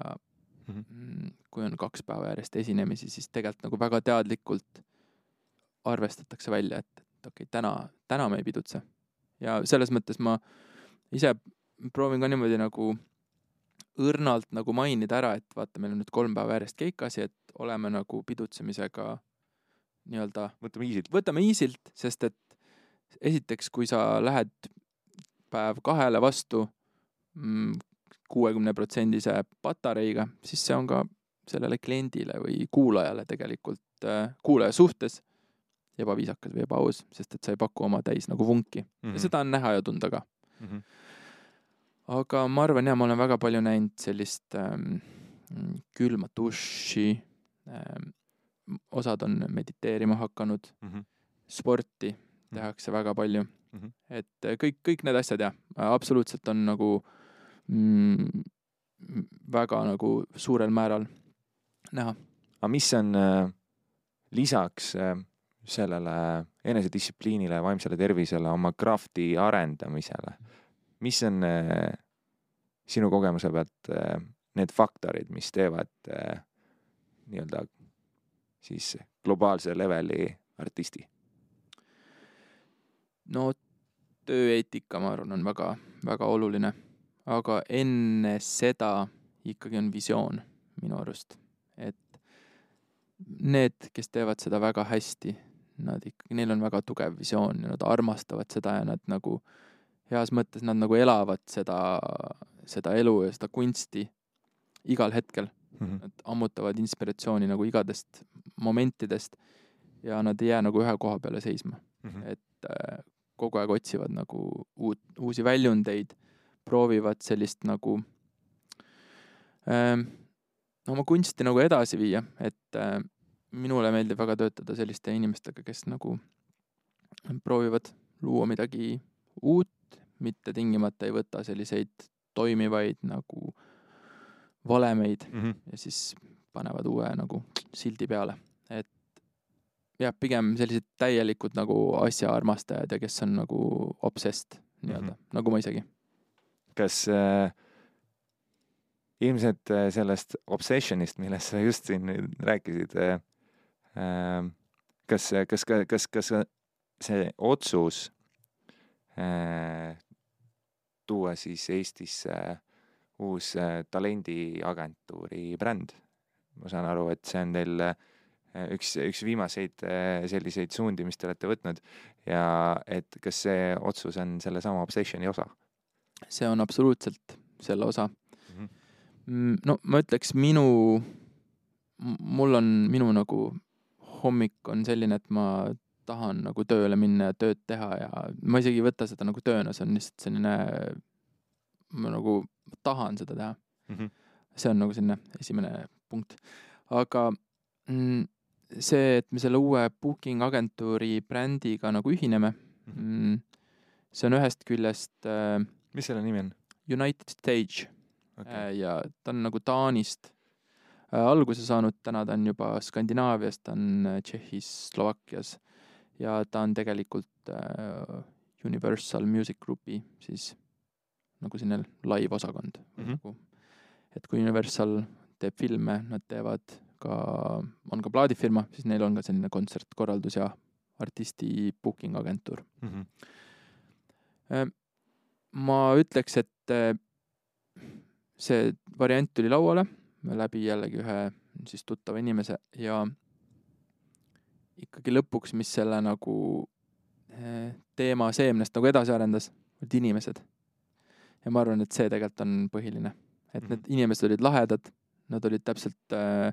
Mhm. mm, kui on kaks päeva järjest esinemisi, siis tegelikult nagu väga teadlikult arvestatakse välja, et, et okei okay,, täna, täna me ei pidutse. ja selles mõttes ma ise proovin ka niimoodi nagu õrnalt nagu mainida ära, et vaata, meil on nüüd kolm päeva järjest keikasi, et oleme nagu pidutsemisega nii-öelda võtame easy't. võtame easy't, sest et esiteks, kui sa lähed päev kahele vastu kuuekümne protsendise patareiga, siis see on ka sellele kliendile või kuulajale tegelikult, kuulaja suhtes ebaviisakas või ebaaus, sest et sa ei paku oma täis nagu vunki Mhm. ja seda on näha ja tunda ka. aga ma arvan ja ma olen väga palju näinud sellist ähm, külma duši ähm,, osad on mediteerima hakanud, Mhm. sporti tehakse väga palju Mhm. et äh, kõik, kõik need asjad jah, absoluutselt on nagu mm, väga nagu suurel määral näha. aga mis on äh, lisaks äh, sellele enesedistsipliinile, vaimsele tervisele, oma craft'i arendamisele, mis on äh, sinu kogemuse pealt äh, need faktorid, mis teevad äh, nii-öelda siis globaalse leveli artisti? no tööeetika, ma arvan, on väga, väga oluline, aga enne seda ikkagi on visioon minu arust, et need, kes teevad seda väga hästi, nad ikkagi, neil on väga tugev visioon ja nad armastavad seda ja nad nagu heas mõttes nad nagu elavad seda, seda elu ja seda kunsti igal hetkel. Nad ammutavad inspiratsiooni nagu igadest momentidest ja nad ei jää nagu ühe koha peale seisma, et äh, kogu aeg otsivad nagu uut, uusi väljundeid, proovivad sellist nagu ähm, oma kunsti nagu edasi viia, et äh, minule meeldib väga töötada selliste inimestega, kes nagu proovivad luua midagi uut, mitte tingimata ei võta selliseid toimivaid nagu valemeid ja siis panevad uue nagu sildi peale, et jah, pigem sellised täielikud nagu asjaarmastajad ja kes on nagu obsessed nii-öelda mm. -hmm. nagu ma isegi. kas äh, ilmselt äh, sellest obsessionist, millest sa just siin rääkisid äh, kas, kas, kas, kas, kas see otsus äh, tuua siis Eestisse uus äh, talendiagentuuri bränd, ma saan aru, et see on teil äh, üks, üks viimaseid selliseid suundi, mis te olete võtnud ja et kas see otsus on sellesama obsessioni osa see on absoluutselt selle osa mm? -hmm. Mm, no ma ütleks minu, mul on minu nagu hommik on selline, et ma tahan nagu tööle minna ja tööd teha ja ma isegi ei võta seda nagu tööna, see on lihtsalt selline, ma nagu tahan seda teha. Mhm. see on nagu selline esimene punkt. aga mm, see, et me selle uue booking agentuuri brändiga nagu ühineme mm,, see on ühest küljest äh, mis selle nimi on United Stage okay.? äh, ja ta on nagu Taanist alguse saanud, täna ta on juba Skandinaavias, ta on äh, Tšehhis, Slovakkias ja ta on tegelikult äh, Universal Music Groupi siis nagu selline live-osakond Mhm. nagu, et kui Universal teeb filme, nad teevad ka, on ka plaadifirma, siis neil on ka selline kontsertkorraldus ja artisti booking agentuur. Mm -hmm. ma ütleks, et äh, see variant tuli lauale läbi jällegi ühe siis tuttava inimese ja ikkagi lõpuks, mis selle nagu eh, teema seemnest nagu edasi arendas, olid inimesed. ja ma arvan, et see tegelikult on põhiline, et need inimesed olid lahedad, nad olid täpselt äh,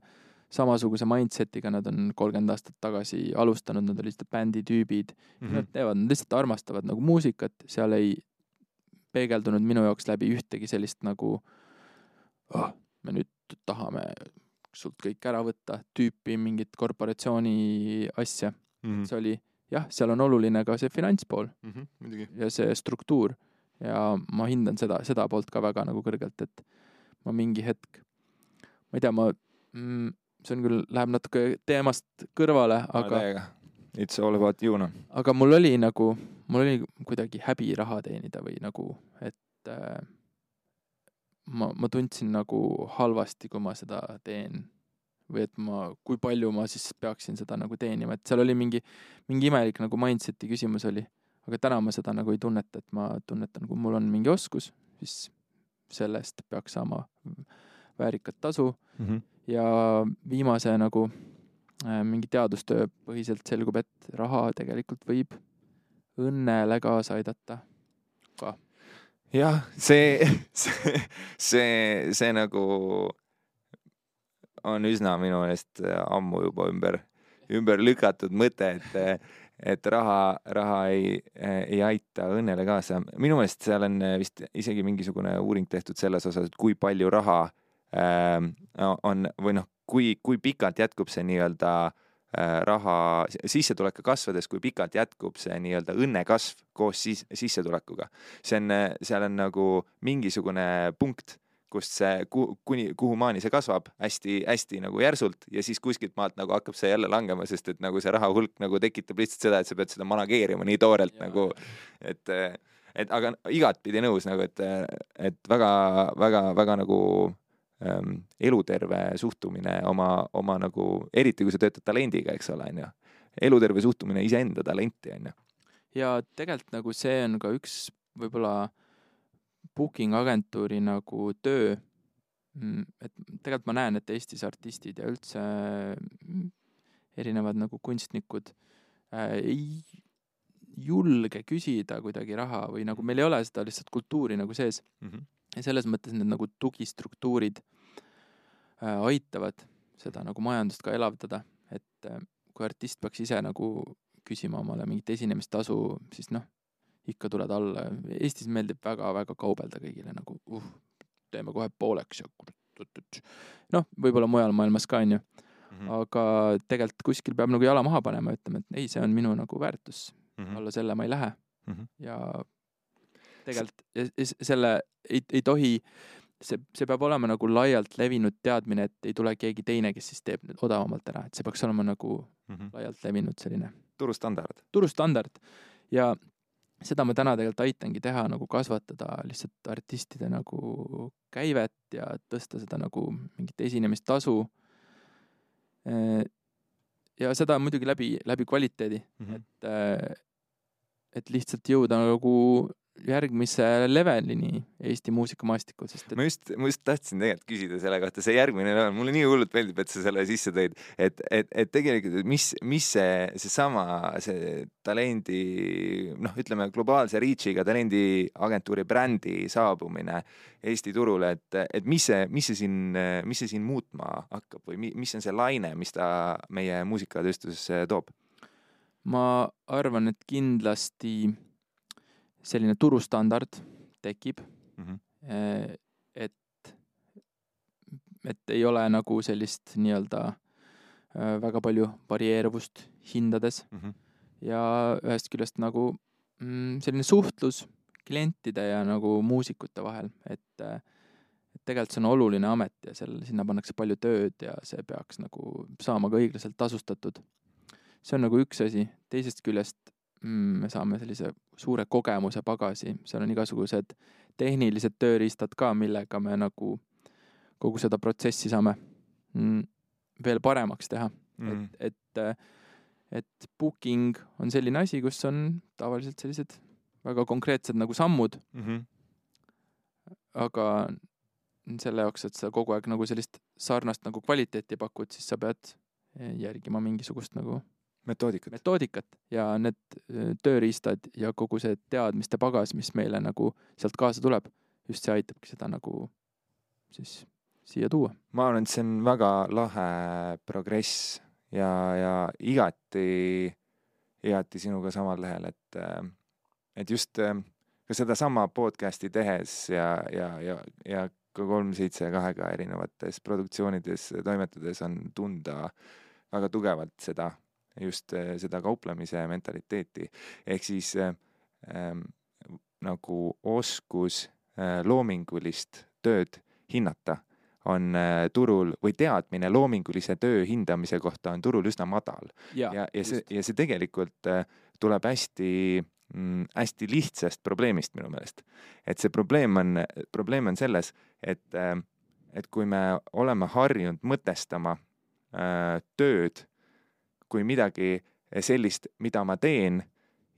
samasuguse mindset'iga, nad on kolmkümmend aastat tagasi alustanud, nad olid lihtsalt bändi tüübid mm, Mhm. -hmm. nad teevad, nad lihtsalt armastavad nagu muusikat, seal ei peegeldunud minu jaoks läbi ühtegi sellist nagu oh, me nüüd tahame sult kõik ära võtta tüüpi mingit korporatsiooni asja. Mhm. see oli jah, seal on oluline ka see finantspool Mhm. muidugi. ja see struktuur ja ma hindan seda, seda poolt ka väga nagu kõrgelt, et ma mingi hetk, ma ei tea, ma mm,, see on küll, läheb natuke teemast kõrvale, aga. It's all about you noh. aga mul oli nagu, mul oli kuidagi häbi raha teenida või nagu, et äh, ma, ma tundsin nagu halvasti, kui ma seda teen või et ma, kui palju ma siis peaksin seda nagu teenima, et seal oli mingi, mingi imelik nagu mindset'i küsimus oli. aga täna ma seda nagu ei tunneta, et ma tunnetan, kui mul on mingi oskus, siis selle eest peaks saama väärikat tasu Mhm. ja viimase nagu äh, mingi teadustöö põhiselt selgub, et raha tegelikult võib õnnele kaasa aidata. jah, see, (laughs) see, see, see nagu on üsna minu meelest ammu juba ümber, ümber lükatud mõte, et, et raha, raha ei, ei aita õnnele kaasa. minu meelest seal on vist isegi mingisugune uuring tehtud selles osas, et kui palju raha ähm, on või noh, kui, kui pikalt jätkub see nii-öelda äh, raha sissetuleku kasvades, kui pikalt jätkub see nii-öelda õnnekasv koos siis sissetulekuga. see on, seal on nagu mingisugune punkt, kust see, kuni, kuhumaani see kasvab hästi-hästi nagu järsult ja siis kuskilt maalt nagu hakkab see jälle langema, sest et nagu see raha hulk nagu tekitab lihtsalt seda, et sa pead seda manageerima nii toorelt ja, nagu, et, et aga igatpidi nõus nagu, et, et väga-väga-väga nagu ähm, eluterve suhtumine oma, oma nagu, eriti kui sa töötad talendiga, eks ole, onju. eluterve suhtumine iseenda talenti, onju. ja tegelikult nagu see on ka üks võib-olla booking agentuuri nagu töö. et tegelikult ma näen, et Eestis artistid ja üldse mm, erinevad nagu kunstnikud äh, ei julge küsida kuidagi raha või nagu meil ei ole seda lihtsalt kultuuri nagu sees ja selles mõttes need nagu tugistruktuurid äh, aitavad seda nagu majandust ka elavdada, et äh, kui artist peaks ise nagu küsima omale mingit esinemistasu, siis noh, ikka tuled alla. Eestis meeldib väga-väga kaubelda kõigile nagu uh,, teeme kohe pooleks ja noh, võib-olla mujal maailmas ka onju, Mhm. aga tegelikult kuskil peab nagu jala maha panema ütlema, et ei, see on minu nagu väärtus, Mhm. alla selle ma ei lähe Mhm. ja tegelikult selle ei, ei tohi, see, see peab olema nagu laialt levinud teadmine, et ei tule keegi teine, kes siis teeb nüüd odavamalt ära, et see peaks olema nagu Mhm. laialt levinud selline turustandard. turustandard ja seda ma täna tegelikult aitangi teha, nagu kasvatada lihtsalt artistide nagu käivet ja tõsta seda nagu mingit esinemistasu. ja seda muidugi läbi, läbi kvaliteedi, Mhm. et, et lihtsalt jõuda nagu järgmise levelini Eesti muusikamaastikul, sest et ma just, ma just tahtsin tegelikult küsida selle kohta, see järgmine level, mulle nii hullult meeldib, et sa selle sisse tõid, et, et, et tegelikult, et mis, mis see, seesama, see talendi, noh, ütleme globaalse reach'iga talendiagentuuri brändi saabumine Eesti turule, et, et mis see, mis see siin, mis see siin muutma hakkab või mi, mis on see laine, mis ta meie muusikatööstusesse toob? ma arvan, et kindlasti selline turustandard tekib mm. -hmm. et, et ei ole nagu sellist nii-öelda äh, väga palju varieeruvust hindades Mm -hmm. ja ühest küljest nagu mm, selline suhtlus klientide ja nagu muusikute vahel, et, äh, et tegelikult see on oluline amet ja seal, sinna pannakse palju tööd ja see peaks nagu saama ka õiglaselt tasustatud. see on nagu üks asi, teisest küljest mm, me saame sellise suure kogemuse pagasi, seal on igasugused tehnilised tööriistad ka, millega me nagu kogu seda protsessi saame mm, veel paremaks teha Mm. et, et, et booking on selline asi, kus on tavaliselt sellised väga konkreetsed nagu sammud, Mm -hmm. aga selle jaoks, et sa kogu aeg nagu sellist sarnast nagu kvaliteeti pakud, siis sa pead eh, järgima mingisugust nagu metoodikat. metoodikat ja need eh, tööriistad ja kogu see teadmiste pagas, mis meile nagu sealt kaasa tuleb, just see aitabki seda nagu siis siia tuua. ma arvan, et see on väga lahe progress ja, ja igati, igati sinuga samal lehel, et, et just äh, ka sedasama podcast'i tehes ja, ja, ja, ja ka kolm seitse kahega erinevates produktsioonides toimetades on tunda väga tugevalt seda, just äh, seda kauplemise mentaliteeti. ehk siis äh, ähm, nagu oskus äh, loomingulist tööd hinnata on äh, turul või teadmine loomingulise töö hindamise kohta on turul üsna madal ja, ja, ja see, ja see tegelikult tuleb hästi mm, hästi lihtsast probleemist minu meelest. et see probleem on, probleem on selles, et, et kui me oleme harjunud mõtestama äh, tööd kui midagi sellist, mida ma teen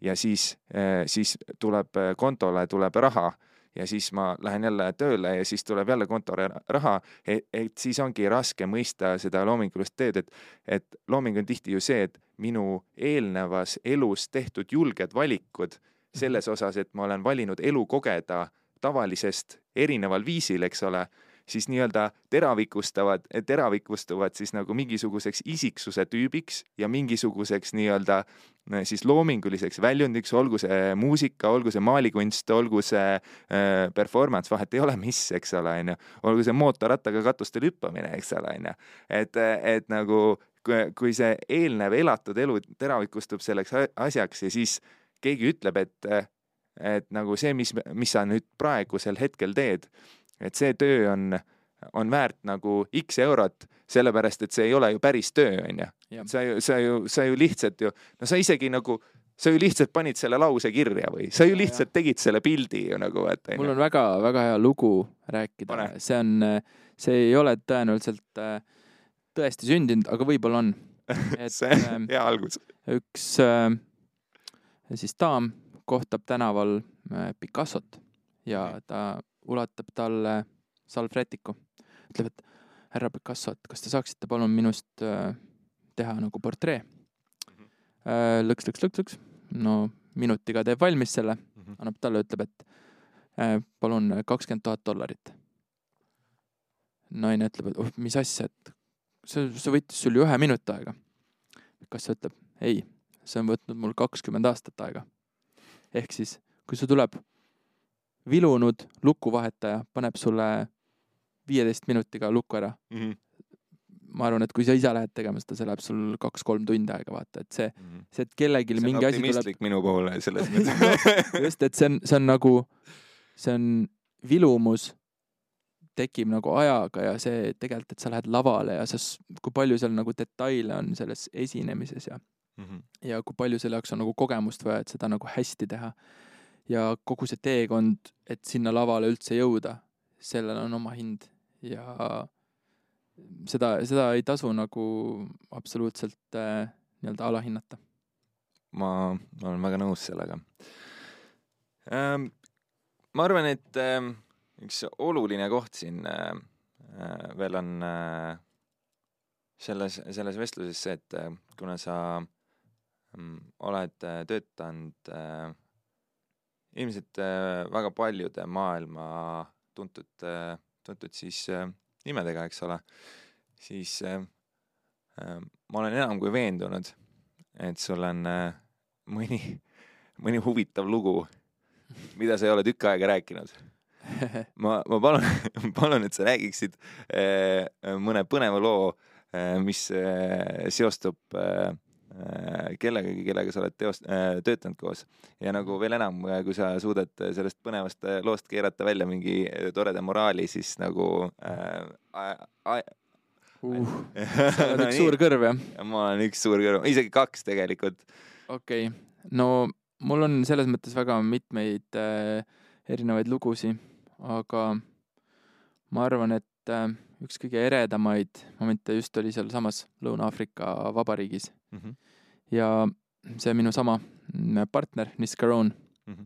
ja siis, siis tuleb kontole, tuleb raha ja siis ma lähen jälle tööle ja siis tuleb jälle kontole raha, et siis ongi raske mõista seda loomingulist teed, et, et looming on tihti ju see, et minu eelnevas elus tehtud julged valikud selles osas, et ma olen valinud elu kogeda tavalisest erineval viisil, eks ole, siis nii-öelda teravikustavad, teravikustuvad siis nagu mingisuguseks isiksuse tüübiks ja mingisuguseks nii-öelda siis loominguliseks väljundiks, olgu see muusika, olgu see maalikunst, olgu see äh, performance, vahet ei ole, mis, eks ole, onju. olgu see mootorrattaga katustel hüppamine, eks ole, onju. et, et nagu kui see eelnev elatud elu teravikustub selleks asjaks ja siis keegi ütleb, et, et nagu see, mis, mis sa nüüd praegusel hetkel teed, et see töö on, on väärt nagu X eurot, sellepärast et see ei ole ju päris töö, onju. sa ju, sa ju, sa ju lihtsalt ju, no sa isegi nagu, sa ju lihtsalt panid selle lause kirja või sa ju lihtsalt tegid selle pildi ju nagu, et. mul on väga-väga hea lugu rääkida, see on, see ei ole tõenäoliselt äh, tõesti sündinud, aga võib-olla on. (laughs) see on ähm, hea algus. üks äh, siis daam kohtab tänaval äh, Picassot ja ta ulatab talle salvrätiku. ütleb, et härra Picasso, et kas te saaksite palun minust äh, teha nagu portree äh,. lõks, lõks, lõks, lõks. no minutiga teeb valmis selle, annab talle, ütleb, et äh, palun kakskümmend tuhat dollarit. naine ütleb, et oh, mis asja, et see, see võttis sul ju ühe minuti aega. Picasso ütleb, ei, see on võtnud mul kakskümmend aastat aega. ehk siis, kui sul tuleb vilunud lukuvahetaja paneb sulle viieteist minutiga lukku ära mm. -hmm. ma arvan, et kui sa ise lähed tegema seda, see läheb sul kaks-kolm tundi aega, vaata, et see mm, -hmm. see, et kellelgi see mingi asi tuleb. minu poole selles (laughs) mõttes just, et see on, see on nagu, see on vilumus tekib nagu ajaga ja see tegelikult, et sa lähed lavale ja sa, kui palju seal nagu detaile on selles esinemises ja mm, -hmm. ja kui palju selle jaoks on nagu kogemust vaja, et seda nagu hästi teha ja kogu see teekond, et sinna lavale üldse jõuda, sellel on oma hind ja seda, seda ei tasu nagu absoluutselt äh, nii-öelda alahinnata. ma olen väga nõus sellega ähm,. ma arvan, et äh, üks oluline koht siin äh, äh, veel on äh, selles, selles vestluses see, et äh, kuna sa mm, oled äh, töötanud äh, ilmselt äh, väga paljude maailma tuntud äh,, tuntud siis äh, nimedega, eks ole, siis äh, äh, ma olen enam kui veendunud, et sul on äh, mõni, mõni huvitav lugu, mida sa ei ole tükk aega rääkinud. (laughs) Ma, ma palun, (laughs) palun, et sa räägiksid eh, mõne põneva loo eh,, mis eh, seostub eh, kellegagi, kellega sa oled teost- eh,, töötanud koos. ja nagu veel enam, kui sa suudad sellest põnevast loost keerata välja mingi toreda moraali, siis nagu äh,. uh,. sa oled üks (laughs) suur kõrv, jah? ma olen üks suur kõrv, isegi kaks tegelikult. okei okay., no mul on selles mõttes väga mitmeid äh, erinevaid lugusid, aga ma arvan, et äh, üks kõige eredamaid momente just oli sealsamas Lõuna-Aafrika Vabariigis ja see minu sama mm, partner, Nis Caron Mhm.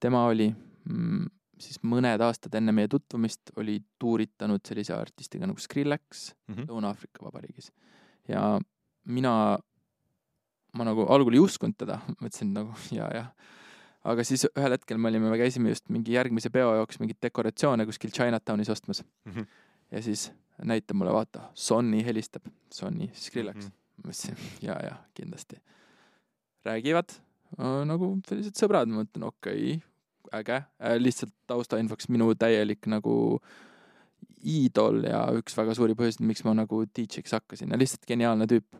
tema oli mm, siis mõned aastad enne meie tutvumist oli tuuritanud sellise artistiga nagu Skrillex Mhm. Lõuna-Aafrika Vabariigis ja mina, ma nagu algul ei uskunud teda, mõtlesin nagu ja, jah. aga siis ühel hetkel me olime, me käisime just mingi järgmise peo jaoks mingeid dekoratsioone kuskil Chinatownis ostmas Mhm. ja siis näitab mulle, vaata, Sony helistab, Sony, Skrillex Mhm. ma ütlesin ja, ja kindlasti. räägivad äh, nagu sellised sõbrad, ma mõtlen okei okay,, äge äh,, lihtsalt taustainfoks minu täielik nagu iidol ja üks väga suuri põhjuseid, miks ma nagu DJ-ks hakkasin ja lihtsalt geniaalne tüüp.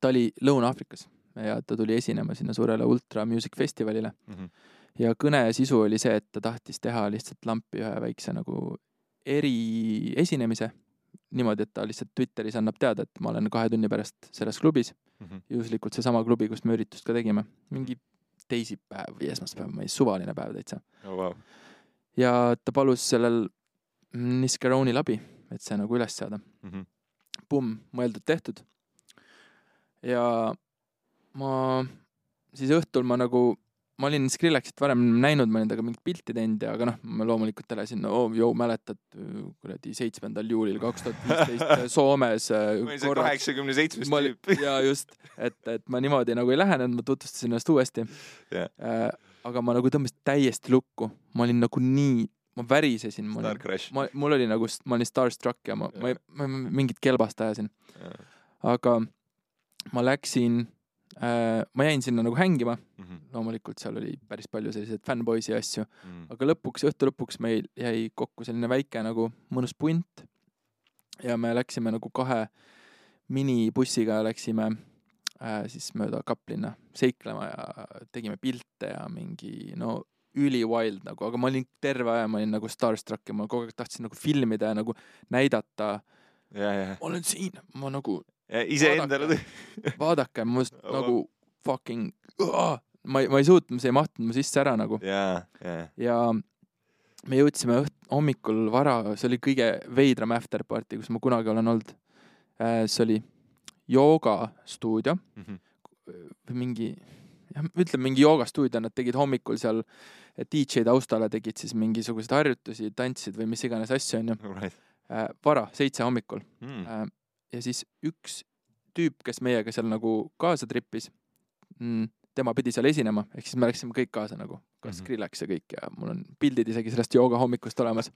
ta oli Lõuna-Aafrikas ja ta tuli esinema sinna suurele Ultra Music Festivalile Mhm. ja kõne sisu oli see, et ta tahtis teha lihtsalt lampi ühe väikse nagu eriesinemise niimoodi, et ta lihtsalt Twitteris annab teada, et ma olen kahe tunni pärast selles klubis, Mhm. juhuslikult seesama klubi, kus me üritust ka tegime, mingi teisipäev või esmaspäev, ma ei, suvaline päev täitsa. oh,. Wow. ja ta palus sellel Niscaronil abi, et see nagu üles seada. Mhm. pumm, mõeldud-tehtud. ja ma siis õhtul ma nagu, ma olin Skrillexit varem näinud, ma olin temaga mingit pilti teinud ja, aga noh, ma loomulikult elasin, oo, joo, mäletad kuradi seitsmendal juulil kaks tuhat viisteist Soomes äh, ma see korraks kaheksakümne seitsmes ma tüüp. (laughs) ja just, et, et ma niimoodi nagu ei lähenenud, ma tutvustasin ennast uuesti Jah. äh,. aga ma nagu tõmbasin täiesti lukku, ma olin nagu nii, ma värisesin, ma ma, mul oli nagu, ma olin starstruck ja ma, ma ei, ma mingit kelbast ajasin, aga ma läksin äh,, ma jäin sinna nagu hängima, Mhm. loomulikult seal oli päris palju selliseid fännboisi asju, Mm. aga lõpuks, õhtu lõpuks meil jäi kokku selline väike nagu mõnus punt. Ja me läksime nagu kahe minibussiga läksime äh, siis mööda Kaplinna seiklema ja tegime pilte ja mingi no üli-wild nagu, aga ma olin terve aja, ma olin nagu starstruck ja ma kogu aeg tahtsin nagu filmida ja nagu näidata, ma olen siin, ma nagu iseendale. vaadake, Oh, (laughs) nagu fucking, ma ei, ma ei suutnud, see ei mahtunud mu sisse ära nagu ja, ja, ja me jõudsime õht-, hommikul vara, see oli kõige veidram afterparty, kus ma kunagi olen olnud. see oli joogastuudio Mhm. või mingi, ütleme mingi joogastuudio, nad tegid hommikul seal DJ taustale tegid siis mingisuguseid harjutusi, tantsid või mis iganes asju, onju. right. vara, seitse hommikul. Mm. Äh, ja siis üks tüüp, kes meiega seal nagu kaasa tripis, tema pidi seal esinema, ehk siis me läksime kõik kaasa nagu, ka Mhm. Skrillex ja kõik ja mul on pildid isegi sellest jooga hommikust olemas.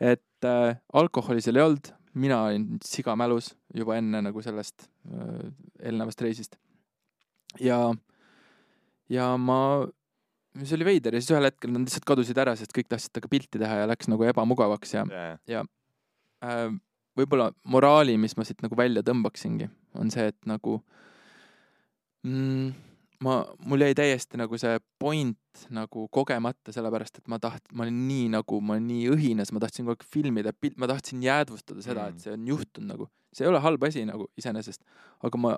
et äh, alkoholi seal ei olnud, mina olin siga mälus juba enne nagu sellest äh, eelnevast reisist. ja, ja ma, see oli veider ja siis ühel hetkel nad lihtsalt kadusid ära, sest kõik tahtsid temaga pilti teha ja läks nagu ebamugavaks ja ja, äh, võib-olla moraali, mis ma siit nagu välja tõmbaksingi, on see, et nagu mm, ma, mul jäi täiesti nagu see point nagu kogemata, sellepärast et ma taht-, ma olin nii nagu, ma olin nii õhines, ma tahtsin kogu aeg filmida, ma tahtsin jäädvustada seda Mm. mm., et see on juhtunud nagu, see ei ole halb asi nagu iseenesest, aga ma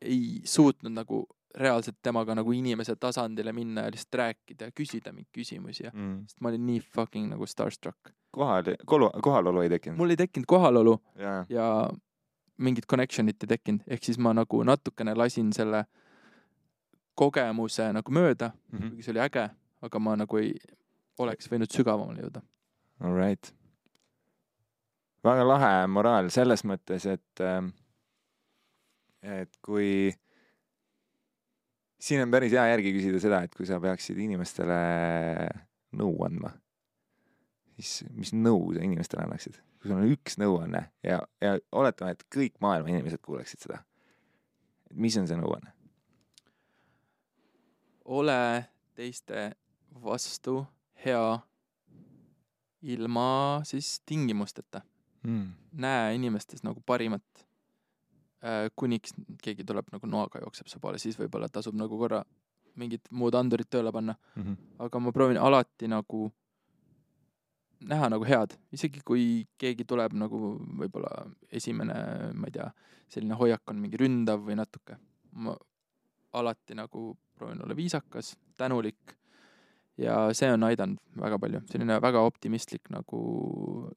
ei suutnud nagu reaalselt temaga nagu inimese tasandile minna ja lihtsalt rääkida ja küsida mingeid küsimusi ja, mm. sest ma olin nii fucking nagu starstruck. kohal, kohalolu ei tekkinud. mul ei tekkinud kohalolu ja, ja mingit connection'it ei tekkinud, ehk siis ma nagu natukene lasin selle kogemuse nagu mööda, Mhm. kuigi see oli äge, aga ma nagu ei, oleks võinud sügavamale jõuda. Alright. väga lahe moraal selles mõttes, et, et kui siin on päris hea järgi küsida seda, et kui sa peaksid inimestele nõu andma, siis mis nõu sa inimestele annaksid? kui sul on üks nõuanne ja, ja oletame, et kõik maailma inimesed kuuleksid seda. mis on see nõuanne? ole teiste vastu hea ilma siis tingimusteta. Mm. näe inimestes nagu parimat. kuniks keegi tuleb nagu noaga jookseb su poole, siis võib-olla tasub nagu korra mingid muud andurid tööle panna, Mm -hmm. aga ma proovin alati nagu näha nagu head, isegi kui keegi tuleb nagu võib-olla esimene, ma ei tea, selline hoiak on mingi ründav või natuke. ma alati nagu proovin olla viisakas, tänulik. Ja see on aidanud väga palju, selline väga optimistlik nagu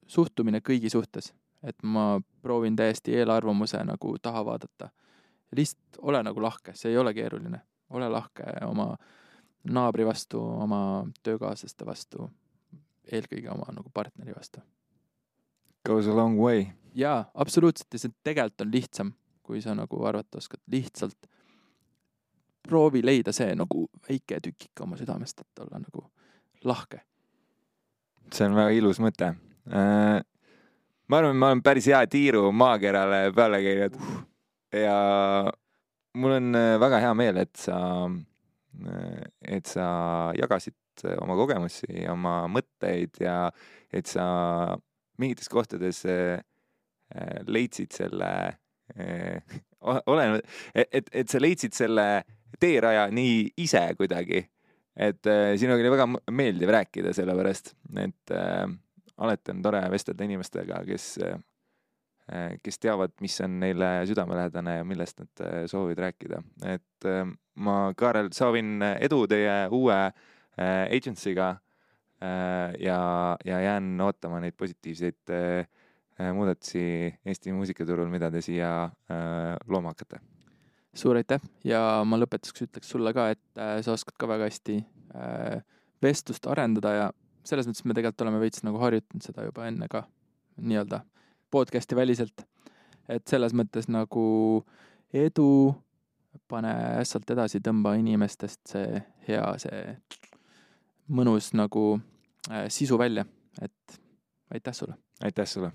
suhtumine kõigi suhtes, et ma proovin täiesti eelarvamuse nagu taha vaadata. lihtsalt ole nagu lahke, see ei ole keeruline, ole lahke oma naabri vastu, oma töökaaslaste vastu, eelkõige oma nagu partneri vastu. Goes a long way. jaa, absoluutselt ja see tegelikult on lihtsam, kui sa nagu arvata oskad, lihtsalt proovi leida see nagu väike tükike oma südamest, et olla nagu lahke. see on väga ilus mõte. ma arvan, ma olen päris hea tiiru maakerale peale käinud ja mul on äh, väga hea meel, et sa, et sa jagasid oma kogemusi oma mõtteid ja et sa mingites kohtades äh, äh, leidsid selle, olen, et, et, et sa leidsid selle teeraja nii ise kuidagi. Et äh, sinuga oli väga meeldiv rääkida, sellepärast et äh, alati on tore vestelda inimestega, kes äh,, kes teavad, mis on neile südamelähedane ja millest nad äh, soovivad rääkida, et äh, ma, Kaarel, soovin edu teie uue äh, agency'ga äh, ja, ja jään ootama neid positiivseid äh, äh, muudatusi Eesti muusikaturul, mida te siia äh, looma hakkate. suur aitäh ja ma lõpetuseks ütleks sulle ka, et äh, sa oskad ka väga hästi äh, vestlust arendada ja selles mõttes me tegelikult oleme veits nagu harjutanud seda juba enne ka nii-öelda podcast'i väliselt. et selles mõttes nagu edu, pane ässalt edasi, tõmba inimestest see hea, see mõnus nagu äh, sisu välja, et aitäh sulle. aitäh sulle